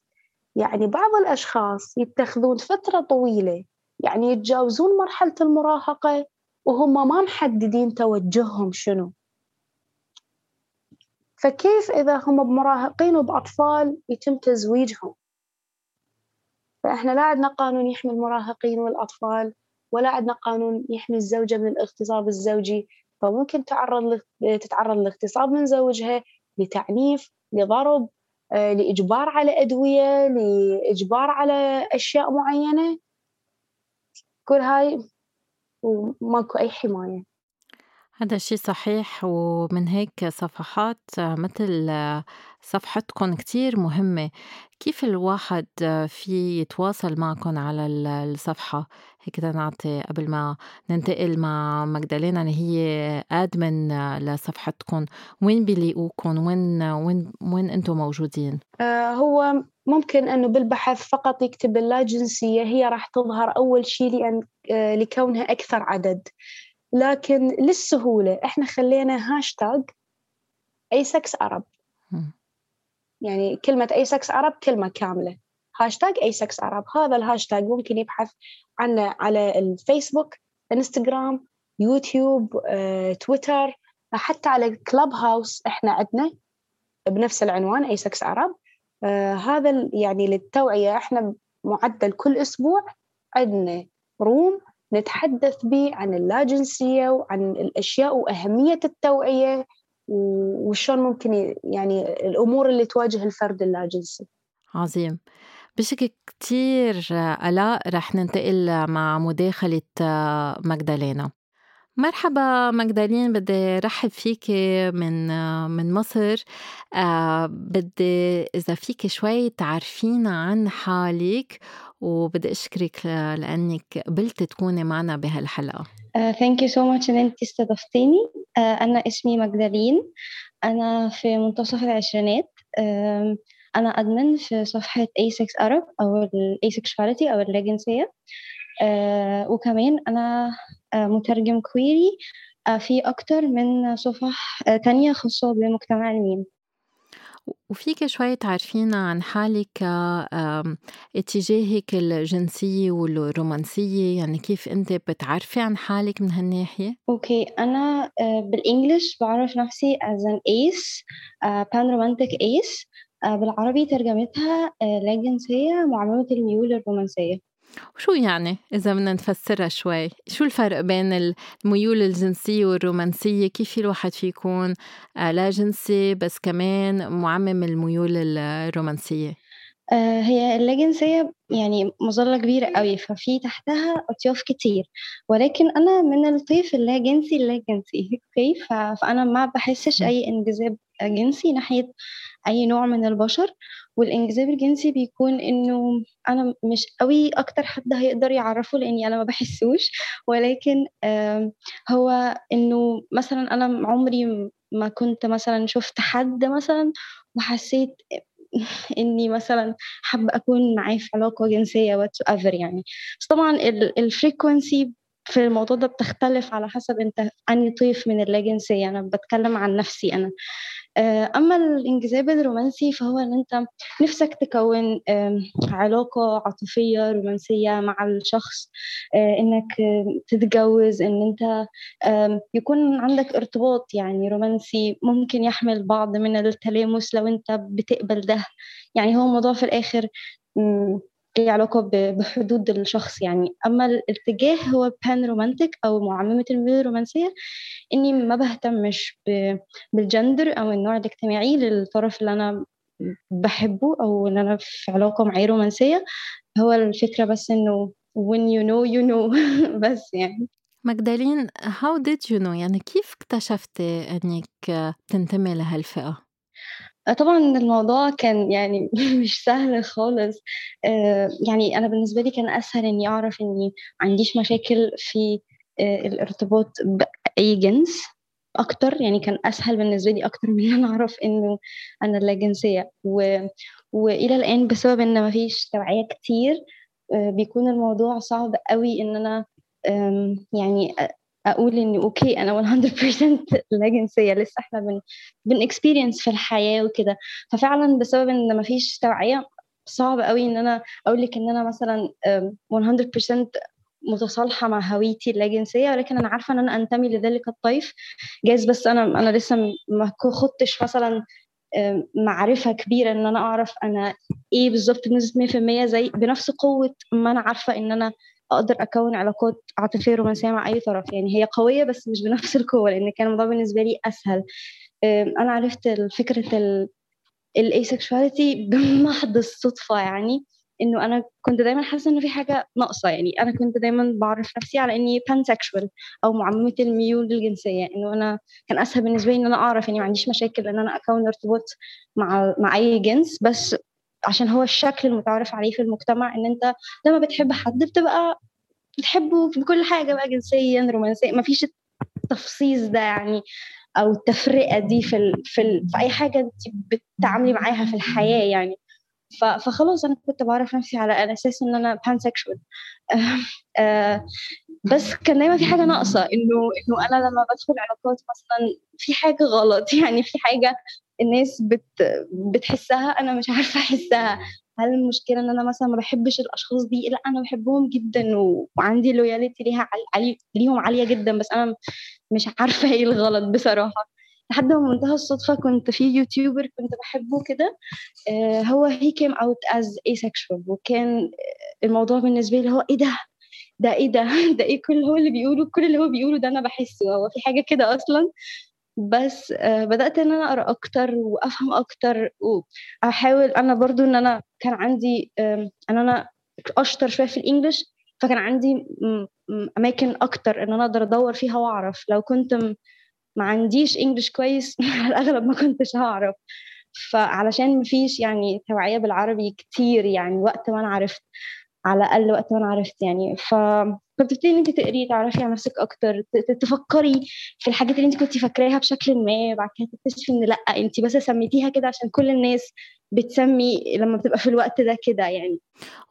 يعني بعض الأشخاص يتخذون فترة طويلة يعني يتجاوزون مرحلة المراهقة وهم ما محددين توجههم شنو. فكيف إذا هم بمراهقين وبأطفال يتم تزويجهم؟ فإحنا لا عندنا قانون يحمي المراهقين والأطفال ولا عندنا قانون يحمي الزوجة من الاغتصاب الزوجي فممكن تعرض تتعرض لاغتصاب من زوجها لتعنيف لضرب آه، لإجبار على أدوية لإجبار على أشياء معينة. كل هاي وماكو أي حماية. هذا الشيء صحيح ومن هيك صفحات مثل صفحتكم كتير مهمة. كيف الواحد في يتواصل معكم على الصفحة؟ هيك نعطي قبل ما ننتقل مع مجدلينا اللي هي آدمن لصفحتكم وين بيلاقوكم وين وين وين أنتم موجودين؟ آه هو ممكن أنه بالبحث فقط يكتب اللاجنسيه هي راح تظهر أول شيء لأن آه لكونها أكثر عدد. لكن للسهولة إحنا خلينا هاشتاج Ace Arab يعني كلمة Ace Arab كلمة كاملة. هاشتاج Ace Arab هذا الهاشتاج ممكن يبحث عنه على الفيسبوك انستغرام يوتيوب آه، تويتر حتى على كلاب هاوس إحنا عندنا بنفس العنوان Ace Arab آه هذا يعني للتوعية إحنا معدل كل أسبوع عندنا روم نتحدث به عن اللاجنسية وعن الأشياء وأهمية التوعية وشلون ممكن يعني الأمور اللي تواجه الفرد اللاجنسي. عظيم. بشكل كتير ألاء رح ننتقل مع مداخلة مجدلينا مرحبا مجدالين بدي رحب فيك من من مصر. آه بدي إذا فيك شوي تعرفينا عن حالك وبدي أشكرك لأنك قبلت تكوني معنا بهالحلقة. thank you so much إن أنت استضفتيني. uh, أنا اسمي مجدالين أنا في منتصف العشرينات. uh, أنا admin في صفحة Ace Arab أو ال Asexuality أو اللاجنسية uh, وكمان أنا uh, مترجم queer ي في أكتر من صفح تانية خاصة بمجتمع الميم. وفيك شوي تعرفينا عن حالك اتجاهك الجنسية والرومانسية يعني كيف أنت بتعرفي عن حالك من هالناحية؟ okay أنا آه، بال English بعرف نفسي as an ace pan romantic ace بالعربي ترجمتها آه، لا جنسية معممة الميول الرومانسية وشو يعني إذا بدنا نفسرها شوي؟ شو الفرق بين الميول الجنسية والرومانسية؟ كيف في الواحد في يكون آه، لا جنسي بس كمان معمم الميول الرومانسية؟ آه، هي اللاجنسية يعني مظلة كبيرة قوي ففي تحتها أطياف كتير. ولكن أنا من الطيف اللاجنسي اللاجنسي okay؟ فأنا ما بحسش أي انجذاب جنسي ناحية أي نوع من البشر والإنجذاب الجنسي بيكون إنه أنا مش قوي أكتر حد هيقدر يعرفه لأني أنا ما بحسوش. ولكن هو إنه مثلا أنا عمري ما كنت مثلا شفت حد مثلا وحسيت إني مثلا حابة أكون معاه في علاقة جنسية whatever يعني. بس طبعا ال frequency في الموضوع ده بتختلف على حسب انت اني طيف من اللاجنسية أنا بتكلم عن نفسي أنا. آه، أما الإنجذاب الرومانسي فهو إن أنت نفسك تكون علاقة عاطفية رومانسية مع الشخص آه، إنك تتجوز إن أنت يكون عندك ارتباط يعني رومانسي ممكن يحمل بعض من التلامس لو أنت بتقبل ده. يعني هو الموضوع في الآخر ليه علاقة بحدود الشخص يعني. أما الاتجاه هو بان رومانتك أو معممة الميول الرومانسية إني ما بهتمش بالجندر أو النوع الاجتماعي للطرف اللي أنا بحبه أو إن أنا في علاقة معاه رومانسية. هو الفكرة بس إنه when you know you know. بس يعني. مجدالين how did you know يعني كيف اكتشفتي إنك تنتمي لهالفئة؟ آه، طبعا الموضوع كان يعني مش سهل خالص. آه، يعني أنا بالنسبة لي كان أسهل إني أعرف إني ما عنديش مشاكل في آه، الارتباط بأي جنس أكتر. يعني كان أسهل بالنسبة لي أكتر من إن أنا أعرف إنه أنا لا جنسية. و... وإلى الآن بسبب إن مفيش توعية كتير بيكون الموضوع صعب قوي إن أنا يعني أقول إني okay أنا 100% لا جنسية لسه إحنا بن بن experience في الحياة وكده. ففعلا بسبب إن ما فيش توعية صعب قوي إن أنا أقول لك إن أنا مثلا 100% متصالحة مع هويتي اللاجنسيه ولكن أنا عارفة إن أنا أنتمي لذلك الطيف جايز بس أنا أنا لسه ما خدتش مثلا معرفة كبيرة إن أنا أعرف أنا إيه بالظبط بنسبه 100% زي بنفس قوة ما أنا عارفة إن أنا أقدر أكون علاقات عاطفية رومانسية مع أي طرف. يعني هي قوية بس مش بنفس القوة لأن كان الموضوع بالنسبة لي أسهل. أنا عرفت فكرة ال asexuality بمحض الصدفة يعني إنه أنا كنت دايما حاسة إنه في حاجة ناقصة. يعني أنا كنت دايما بعرف نفسي على إني pansexual أو معممة الميول الجنسية. إنه أنا كان أسهل بالنسبة لي إن أنا أعرف. اني ما عنديش مشاكل إن أنا أكون ارتباط مع مع أي جنس بس عشان هو الشكل المتعارف عليه في المجتمع إن أنت لما بتحب حد بتبقى بتحبه بكل حاجة بقى جنسيا رومانسيا ما فيش التفصيص ده يعني أو التفرقة دي في ال في, ال في أي حاجة أنت بتتعاملي معاها في الحياة يعني. فخلاص أنا كنت بعرف نفسي على أساس إن أنا بانسكشوال بس كان دايما في حاجة ناقصة إنه إنه أنا لما بدخل علاقات مثلا في حاجة غلط يعني في حاجة الناس بت بتحسها أنا مش عارفة أحسها. هل المشكلة إن أنا مثلا ما بحبش الأشخاص دي؟ لأ أنا بحبهم جدا وعندي loyalty ليها عالي ليهم عالية جدا بس أنا مش عارفة إيه الغلط بصراحة. لحد ما بمنتهى الصدفة كنت في يوتيوبر كنت بحبه كده آه، هو هي came out as asexual وكان الموضوع بالنسبة لي هو إيه ده؟ ده إيه ده؟ ده إيه كل هو اللي بيقوله؟ كل اللي هو بيقوله ده أنا بحسه هو في حاجة كده أصلا؟ بس آه، بدأت إن أنا أقرأ أكتر وأفهم أكتر واحاول أنا برضو إن أنا كان عندي إن أنا أشطر شوية في الإنجليش فكان عندي أماكن أكتر إن أنا أقدر أدور فيها وأعرف. لو كنت ما عنديش انجلش كويس على الأغلب ما كنتش هعرف. فعلشان مفيش يعني توعية بالعربي كتير يعني وقت ما أنا عرفت. على الأقل وقت ما عرفت يعني. ف فبتبتدي إن أنت تقري تعرفي عن نفسك أكتر تفكري في الحاجات اللي أنت كنت فاكراها بشكل ما بعد كده تكتشفي إن لأ أنت بس سميتيها كده عشان كل الناس بتسمي لما بتبقى في الوقت ده كده يعني.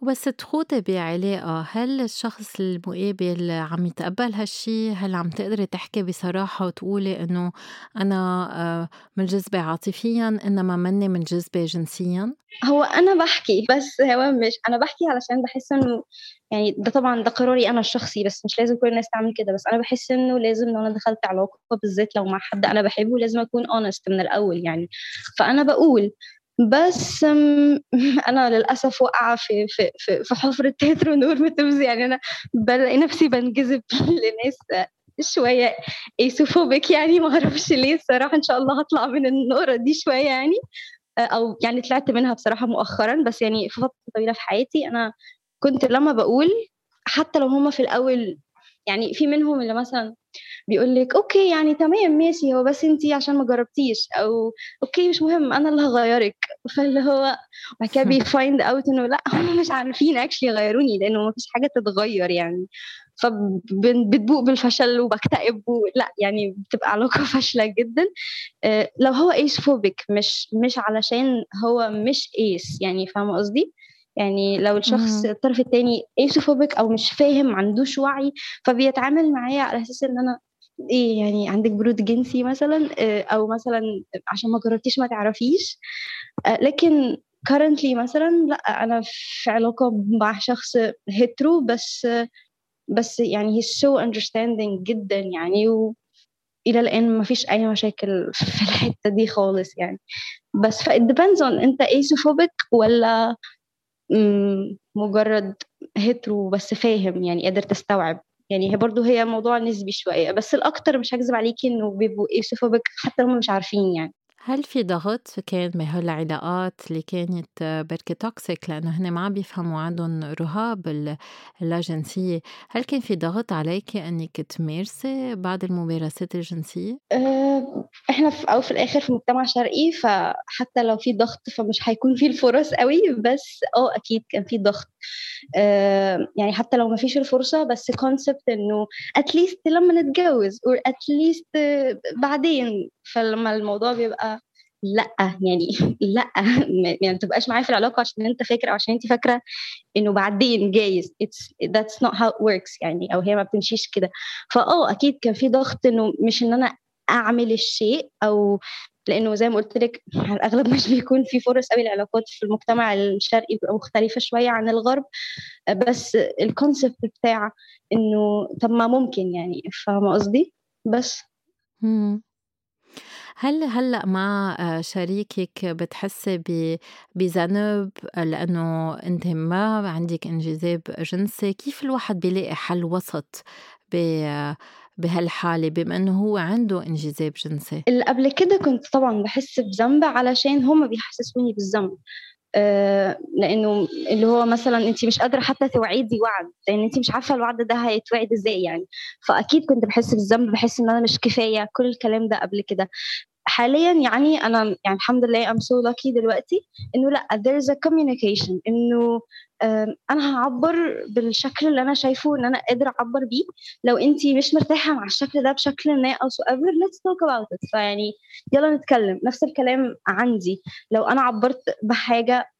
وبس تخوضي بعلاقة هل الشخص المقابل عم يتقبل هالشي؟ هل عم تقدري تحكي بصراحة وتقولي إنه أنا آه، منجذبة عاطفيا إنما مني منجذبة جنسيا؟ هو أنا بحكي بس هو مش أنا بحكي علشان بحس إنه يعني ده طبعا ده قراري أنا الشخصي بس مش لازم كل الناس تعمل كده. بس أنا بحس إنه لازم لو أنا دخلت علاقة بالذات لو مع حد أنا بحبه لازم أكون اونست من الأول يعني. فأنا بقول بس أنا للأسف واقعه في في في, حفرة heteronormatives يعني أنا بلاقي نفسي بنجذب لناس شوية acephobic يعني ما أعرفش ليه الصراحة. إن شاء الله هطلع من النقرة دي شوية يعني. أو يعني طلعت منها بصراحة مؤخرا. بس يعني في فترة طويلة في حياتي أنا كنت لما بقول حتى لو هما في الأول يعني في منهم اللي مثلا بيقول لك okay يعني تمام ماشي هو بس انت عشان ما جربتيش أو okay مش مهم أنا اللي هغيرك. فاللي هو بعد كده بي find out إنه لأ هم مش عارفين actually يغيروني لأنه ما فيش حاجة تتغير يعني. فبتبوء بالفشل وبكتئب لأ يعني بتبقى علاقة فاشلة جدا. آه، لو هو acephobic مش مش علشان هو مش ace يعني فاهمة قصدي؟ يعني لو الشخص الطرف الثاني acephobic أو مش فاهم ما عندوش وعي فبيتعامل معايا على أساس إن أنا إيه يعني عندك برود جنسي مثلا آه، أو مثلا عشان ما جربتيش ما تعرفيش. آه، لكن currently مثلا لا أنا في علاقة مع شخص hetero بس بس يعني he's so understanding جدا يعني و إلى الآن ما فيش أي مشاكل في الحتة دي خالص يعني. بس ف it depends on أنت acephobic ولا مجرد hetero بس فاهم يعني قادر تستوعب. يعني هي برضه هي موضوع نسبي شوية بس الأكتر مش هكذب عليكي إنه بيبقوا acephobic حتى هم مش عارفين يعني. هل في ضغط كان بهالعلاقات اللي كانت بركي toxic لأنه هن ما بيفهموا عندهم رهاب اللاجنسية هل كان في ضغط عليك أنك تمارسي بعض الممارسات الجنسية؟ أه إحنا في أو في الآخر في مجتمع شرقي فحتى لو في ضغط فمش هيكون في الفرص قوي بس آه أكيد كان في ضغط. أه يعني حتى لو ما فيش الفرصة بس concept إنه at least لما نتجوز or at least بعدين فلما الموضوع بيبقى لأ يعني لأ يعني ما تبقاش معايا في العلاقة عشان أنت فاكر أو عشان أنت فاكرة إنه بعدين جايز. it's that's not how works يعني أو هي ما بتمشيش كده. فآه أكيد كان في ضغط إنه مش إن أنا أعمل الشيء أو لأنه زي ما قلت لك على الأغلب مش بيكون في فرص قوي العلاقات في المجتمع الشرقي بتبقى مختلفة شوية عن الغرب. بس الكونسبت بتاع إنه طب ما ممكن يعني فاهمة قصدي؟ بس. هل هلأ مع آه، شريكِك بتحسّي بذنب لإنه أنتِ ما عندِك انجذاب جنسي؟ كيف الواحد بيلاقي حل وسط بهالحالة بما إنه هو عنده انجذاب جنسي؟ اللي قبل كده كنت طبعًا بحس بذنب علشان هم بيحسسوني بالذنب. آه، لأنه اللي هو مثلا أنت مش قادرة حتى توعدي وعد لأن أنت مش عارفة الوعد ده هيتوعد إزاي يعني. فأكيد كنت بحس بالذنب بحس إن أنا مش كفاية كل الكلام ده قبل كده. حاليا يعني أنا يعني الحمد لله I'm so lucky دلوقتي إنه لأ there is a communication إنه أنا هعبر بالشكل اللي أنا شايفه إن أنا قادرة أعبر بيه. لو أنت مش مرتاحة مع الشكل ده بشكل ما whatsoever let's talk about it. فيعني يلا نتكلم. نفس الكلام عندي. لو أنا عبرت بحاجة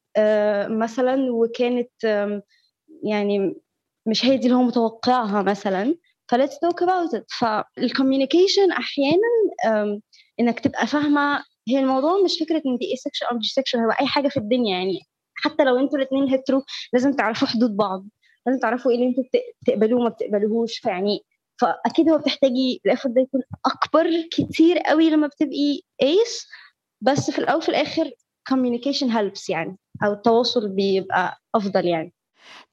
مثلا وكانت يعني مش هي دي اللي هو متوقعها مثلا ف let's talk about it فال communication أحيانا إنك تبقى فاهمة. هي الموضوع مش فكرة إن دي إيه سكشن أو مش سكشن هو أي حاجة في الدنيا يعني. حتى لو أنتوا الاثنين hetero لازم تعرفوا حدود بعض. لازم تعرفوا إيه اللي أنتوا تقبلوه وما بتقبلوهوش. فيعني فاكيد هو بتحتاجي ال effort ده يكون أكبر كتير قوي لما بتبقي ace بس في الأول وفي الآخر communication helps يعني أو التواصل بيبقى أفضل يعني.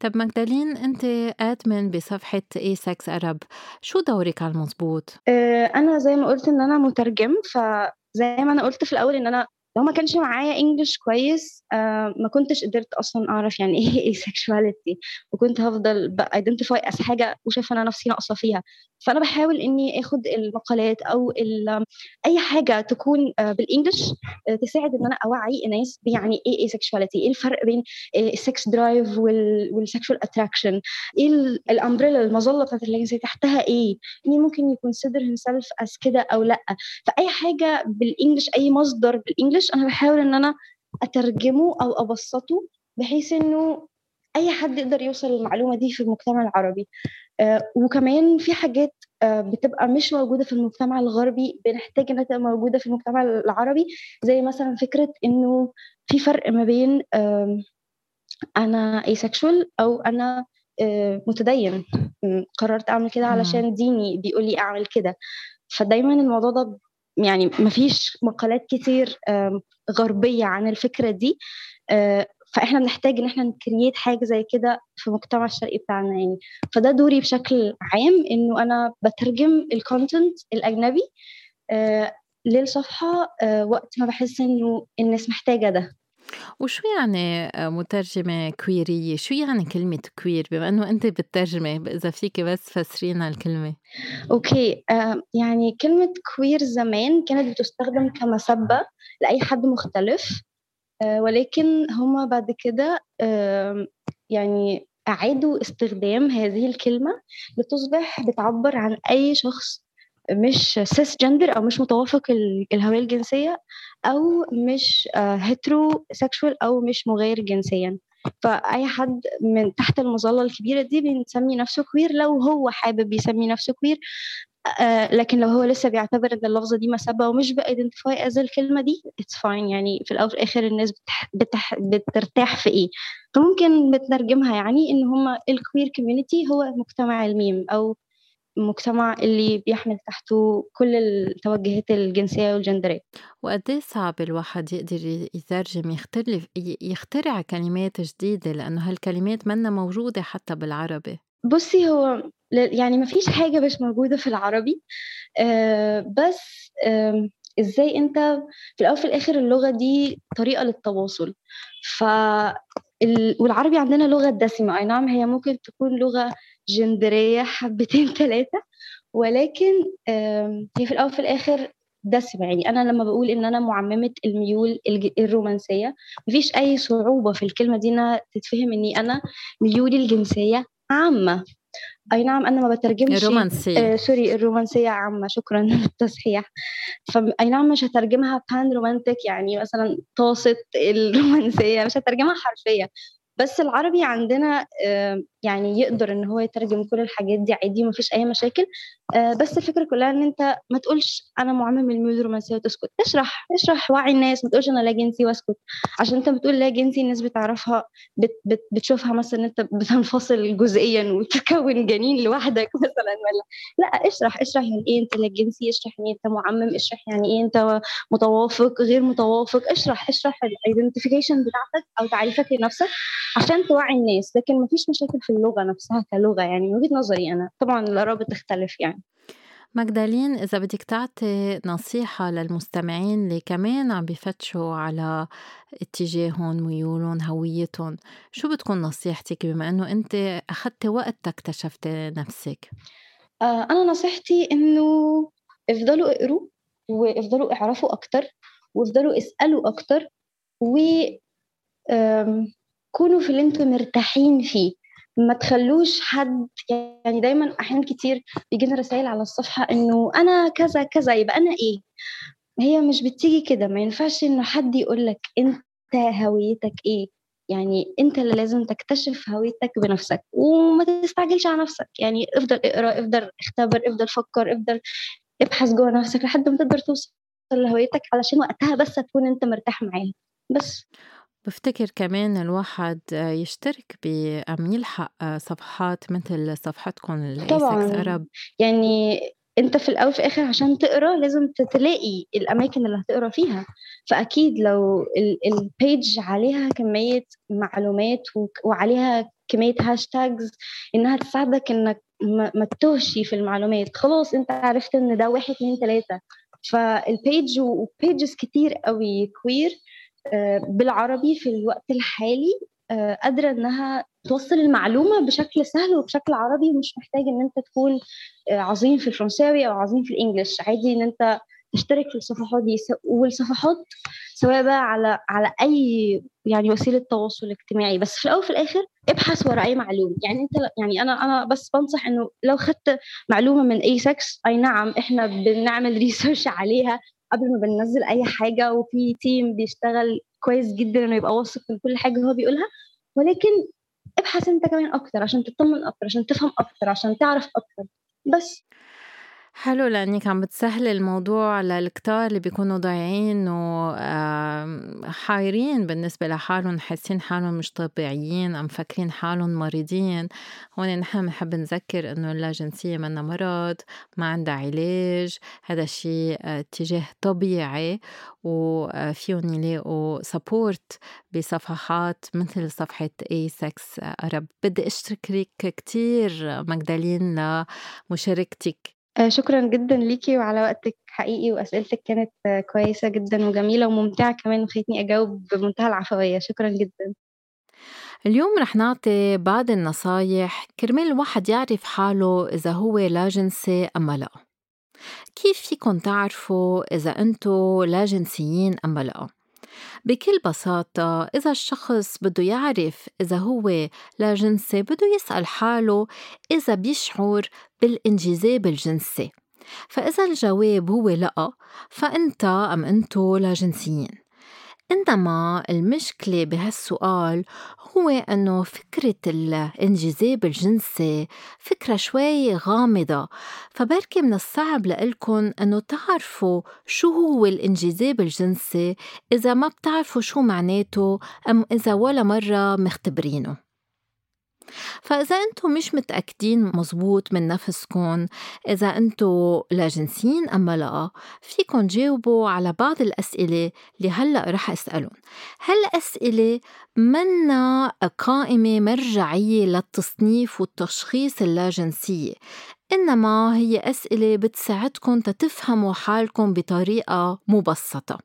طب مجدالين أنت admin بصفحة Asexual Arab شو دورك على المزبوط آه، أنا زي ما قلت إن أنا مترجم فزي ما أنا قلت في الأول إن أنا لو ما كانش معايا English كويس آه ما كنتش قدرت أصلا أعرف يعني إيه sexuality وكنت هفضل identify as حاجة وشايفة أنا نفسي ناقصة فيها. فأنا بحاول إني آخد المقالات أو أي حاجة تكون آه بال English آه تساعد إن أنا أوعي الناس بيعني إيه إيه sexuality إيه الفرق بين ال sex drive وال sexual attraction إيه ال umbrella المظلة بتاعت اللي تحتها إيه مين ممكن ي consider himself as كده أو لأ. فأي حاجة بال English أي مصدر بال English English أنا بحاول إن أنا أترجمه أو أبسطه بحيث إنه أي حد يقدر يوصل للمعلومة دي في المجتمع العربي. آه وكمان في حاجات آه بتبقى مش موجودة في المجتمع الغربي بنحتاج إنها تبقى موجودة في المجتمع العربي. زي مثلا فكرة إنه في فرق ما بين أنا asexual أو أنا آه متدين. قررت أعمل كده علشان ديني بيقول لي أعمل كده. فدايما الموضوع ده يعني ما فيش مقالات كتير غربية عن الفكرة دي. آه، فإحنا بنحتاج إن إحنا ن create حاجة زي كده في المجتمع الشرقي بتاعنا يعني. فده دوري بشكل عام إنه أنا بترجم ال content الأجنبي آه، للصفحة آه، وقت ما بحس إنه الناس محتاجة ده. وشو يعني آه، مترجمة كويرية؟ شو يعني كلمة queer بما إنه أنت بتترجمي إذا فيك بس فسرينا الكلمة okay آه يعني كلمة queer زمان كانت بتستخدم كمسبة لأي حد مختلف آه ولكن هما بعد كده آه يعني أعادوا استخدام هذه الكلمة لتصبح بتعبر عن أي شخص مش cisgender أو مش متوافق الهوية الجنسية أو مش heterosexual أو مش مغاير جنسيا. فأي حد من تحت المظلة الكبيرة دي بنسمي نفسه queer لو هو حابب يسمي نفسه queer آه لكن لو هو لسه بيعتبر إن اللفظة دي مسبة ومش ب identify as الكلمة دي it's fine يعني في الأول وفي الآخر الناس بتح بتح بترتاح في إيه؟ فممكن بترجمها يعني إن هم ال queer community هو مجتمع الميم أو مجتمع اللي بيحمل تحته كل التوجهات الجنسية والجندرية. وقد إيه صعب الواحد يقدر يترجم يختلف يخترع كلمات جديدة لأنه هالكلمات منا موجودة حتى بالعربي. بصي هو يعني ما فيش حاجة مش موجودة في العربي. آه بس آه إزاي أنت في الأول في الآخر اللغة دي طريقة للتواصل؟ ف والعربي عندنا لغة دسمة. أي نعم هي ممكن تكون لغة جندرية حبتين ثلاثة ولكن هي في الأول وفي الآخر دسمه يعني أنا لما بقول إن أنا معممة الميول الرومانسية مفيش أي صعوبة في الكلمة دي إنها تتفهم إني أنا ميولي الجنسية عامة. أي نعم أنا ما بترجمش الرومانسية. آه sorry الرومانسية عامة. شكرا للتصحيح فاي نعم مش هترجمها panromantic يعني مثلا طاسه الرومانسية مش هترجمها حرفيا. بس العربي عندنا يعني يقدر إن هو يترجم كل الحاجات دي عادي ومفيش أي مشاكل. آه، بس الفكرة كلها إن أنت ما تقولش أنا معمم الميول الرومانسيه وتسكت. اشرح اشرح وعي الناس ما تقولش أنا لا جنسي وأسكت. عشان أنت بتقول لا جنسي الناس بتعرفها بت بت بتشوفها مثلا إن أنت بتنفصل جزئيا وتكون جنين لوحدك مثلا ولا لا اشرح اشرح يعني إيه أنت لا جنسي اشرح يعني أنت معمم اشرح يعني إيه أنت متوافق غير متوافق. اشرح اشرح ال identification بتاعتك أو تعريفك لنفسك عشان توعي الناس. لكن ما فيش مشاكل في اللغة نفسها كلغة يعني من وجهة نظري أنا. طبعا الآراء بتختلف يعني. مجدالين إذا بدك تعطي نصيحة للمستمعين اللي كمان عم بفتشوا على اتجاههم ميولهم هويتهم شو بتكون نصيحتك بما أنه أنت أخذتي وقت اكتشفتي نفسك؟ آه أنا نصيحتي إنه افضلوا اقروا وافضلوا اعرفوا أكتر وافضلوا اسألوا أكتر و كونوا في اللي أنتم مرتاحين فيه. ما تخلوش حد يعني دايما أحيانا كتير بيجينا رسائل على الصفحة إنه أنا كذا كذا يبقى أنا إيه؟ هي مش بتيجي كده ما ينفعش إنه حد يقول لك أنت هويتك إيه؟ يعني أنت اللي لازم تكتشف هويتك بنفسك وما تستعجلش على نفسك يعني افضل اقرأ افضل اختبر افضل فكر افضل ابحث جوه نفسك لحد ما تقدر توصل لهويتك علشان وقتها بس تكون أنت مرتاح معاها. بس. بفتكر كمان الواحد يشترك بأم يلحق صفحات مثل صفحتكم طبعا. أرب يعني أنت في الأول في الآخر عشان تقرأ لازم تلاقي الأماكن اللي هتقرأ فيها. فأكيد لو ال page عليها كمية معلومات وعليها كمية hashtags إنها تساعدك إنك ما تتوهش في المعلومات. خلاص أنت عرفت إن ده واحد اتنين تلاتة. ف ال page و pages كتير قوي queer بالعربي في الوقت الحالي آه، قادرة إنها توصل المعلومة بشكل سهل وبشكل عربي ومش محتاج إن أنت تكون آه، عظيم في الفرنساوي أو عظيم في ال English. عادي إن أنت تشترك في الصفحات دي والصفحات سواء بقى على على أي يعني وسيلة تواصل اجتماعي. بس في الأول وفي الآخر ابحث ورا أي معلومة. يعني أنت يعني أنا أنا بس بنصح إنه لو خدت معلومة من أي سكس أي نعم إحنا بنعمل research عليها. قبل ما بننزل أي حاجة وفي team بيشتغل كويس جدا إنه يبقى واثق من كل حاجة هو بيقولها. ولكن ابحث أنت كمان أكتر عشان تطمن أكتر عشان تفهم أكتر عشان تعرف أكتر. بس حلو لأنك عم بتسهلي الموضوع للكتار اللي بيكونوا ضايعين وحايرين بالنسبة لحالهم حاسين حالهم مش طبيعيين أم فاكرين حالهم مريضين. هون نحن بنحب نذكر إنه اللاجنسية منا مرض ما عندها علاج هذا الشيء آه، اتجاه طبيعي. وفيهم يلاقوا support بصفحات مثل صفحة Asex Arab بدي أشكرك كتير مجدالين لمشاركتك. آه، شكرا جدا ليكي وعلى وقتك حقيقي وأسئلتك كانت كويسة جدا وجميلة وممتعة كمان وخلتني أجاوب بمنتهى العفوية. شكرا جدا. اليوم رح نعطي بعض النصايح. كرمال الواحد يعرف حاله إذا هو لا جنسي أم لا. كيف فيكن تعرفوا إذا أنتو لا جنسيين أم لا؟ بكل بساطة إذا الشخص بده يعرف إذا هو لا جنسي بده يسأل حاله إذا بيشعر بالانجذاب الجنسي. فإذا الجواب هو لأ فأنت أم أنتو لا جنسيين. إنما المشكلة بهالسؤال هو أنه فكرة الانجذاب الجنسي فكرة شوي غامضة فبركي من الصعب لإلكن أنه تعرفوا شو هو الانجذاب الجنسي إذا ما بتعرفوا شو معناته أم إذا ولا مرة مختبرينه. فإذا أنتم مش متأكدين مزبوط من نفسكم إذا أنتم لا جنسيين أم لا فيكم تجاوبوا على بعض الأسئلة اللي هلأ رح أسألهم هالأسئلة منا قائمة مرجعية للتصنيف والتشخيص اللاجنسية إنما هي أسئلة بتساعدكم تتفهموا حالكم بطريقة مبسطة.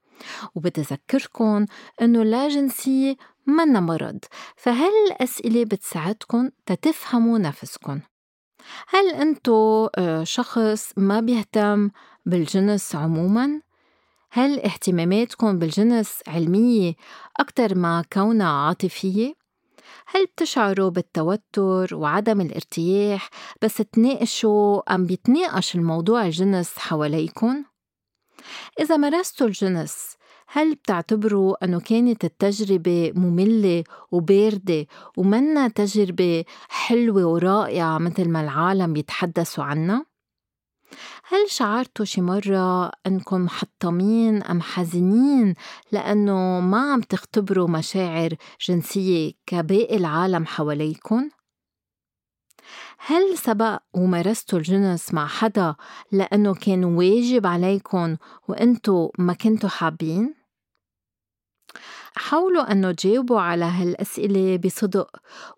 وبتذكركم إنه اللاجنسية منا مرض فهل الأسئلة بتساعدكم تتفهموا نفسكم هل أنتو آه، شخص ما بيهتم بالجنس عموما؟ هل اهتماماتكم بالجنس علمية أكثر ما كونها عاطفية؟ هل بتشعروا بالتوتر وعدم الارتياح بس تناقشوا أم بيتناقش الموضوع الجنس حواليكم؟ إذا مارستوا الجنس هل بتعتبروا أنه كانت التجربة مملة وباردة ومنا تجربة حلوة ورائعة مثل ما العالم يتحدثوا عنها؟ هل شعرتوا شي مرة أنكم محطمين أم حزينين لأنه ما عم تختبروا مشاعر جنسية كباقي العالم حواليكم؟ هل سبق ومارستوا الجنس مع حدا لأنه كان واجب عليكم وأنتوا ما كنتوا حابين؟ حاولوا أنه تجاوبوا على هالأسئلة بصدق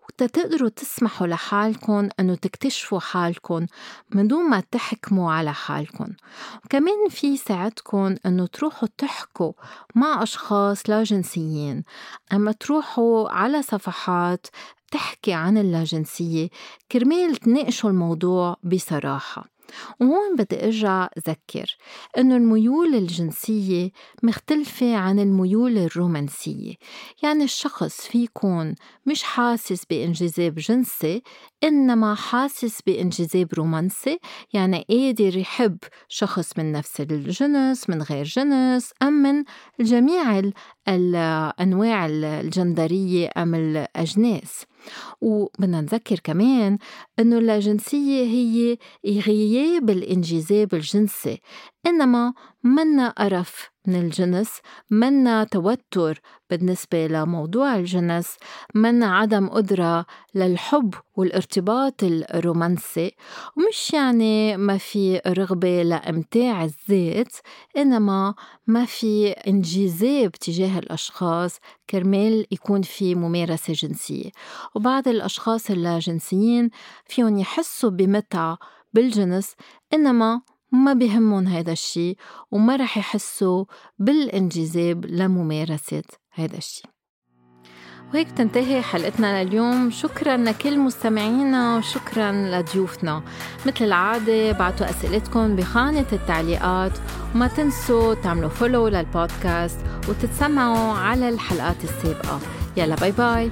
وتقدروا تسمحوا لحالكم أنه تكتشفوا حالكم من دون ما تحكموا على حالكم. وكمان في ساعدكم أنه تروحوا تحكوا مع أشخاص لا جنسيين. أما تروحوا على صفحات تحكي عن اللاجنسية كرمال تناقشوا الموضوع بصراحة. وهون بدي أرجع ذكر إنه الميول الجنسية مختلفة عن الميول الرومانسية. يعني الشخص في يكون مش حاسس بإنجذاب جنسي إنما حاسس بإنجذاب رومانسي. يعني قادر يحب شخص من نفس الجنس من غير جنس أم من جميع الأنواع الجندرية أم الأجناس. وبدنا نذكر كمان إنه اللاجنسيه هي غياب الانجذاب الجنسي إنما منا قرف من الجنس منا توتر بالنسبة لموضوع الجنس منا عدم قدرة للحب والارتباط الرومانسي. ومش يعني ما في رغبة لإمتاع الذات إنما ما في انجذاب تجاه الأشخاص. كرمال يكون في ممارسة جنسية. وبعض الأشخاص اللاجنسيين فيهم يحسوا بمتعة بالجنس إنما ما بهمهم هيدا الشي وما رح يحسوا بالانجذاب لممارسة هيدا الشي. وهيك تنتهي حلقتنا لليوم. شكرا لكل مستمعينا وشكرا لضيوفنا. مثل العادة بعتوا أسئلتكم بخانة التعليقات. وما تنسوا تعملوا فولو للبودكاست وتتسمعوا على الحلقات السابقة. يلا باي باي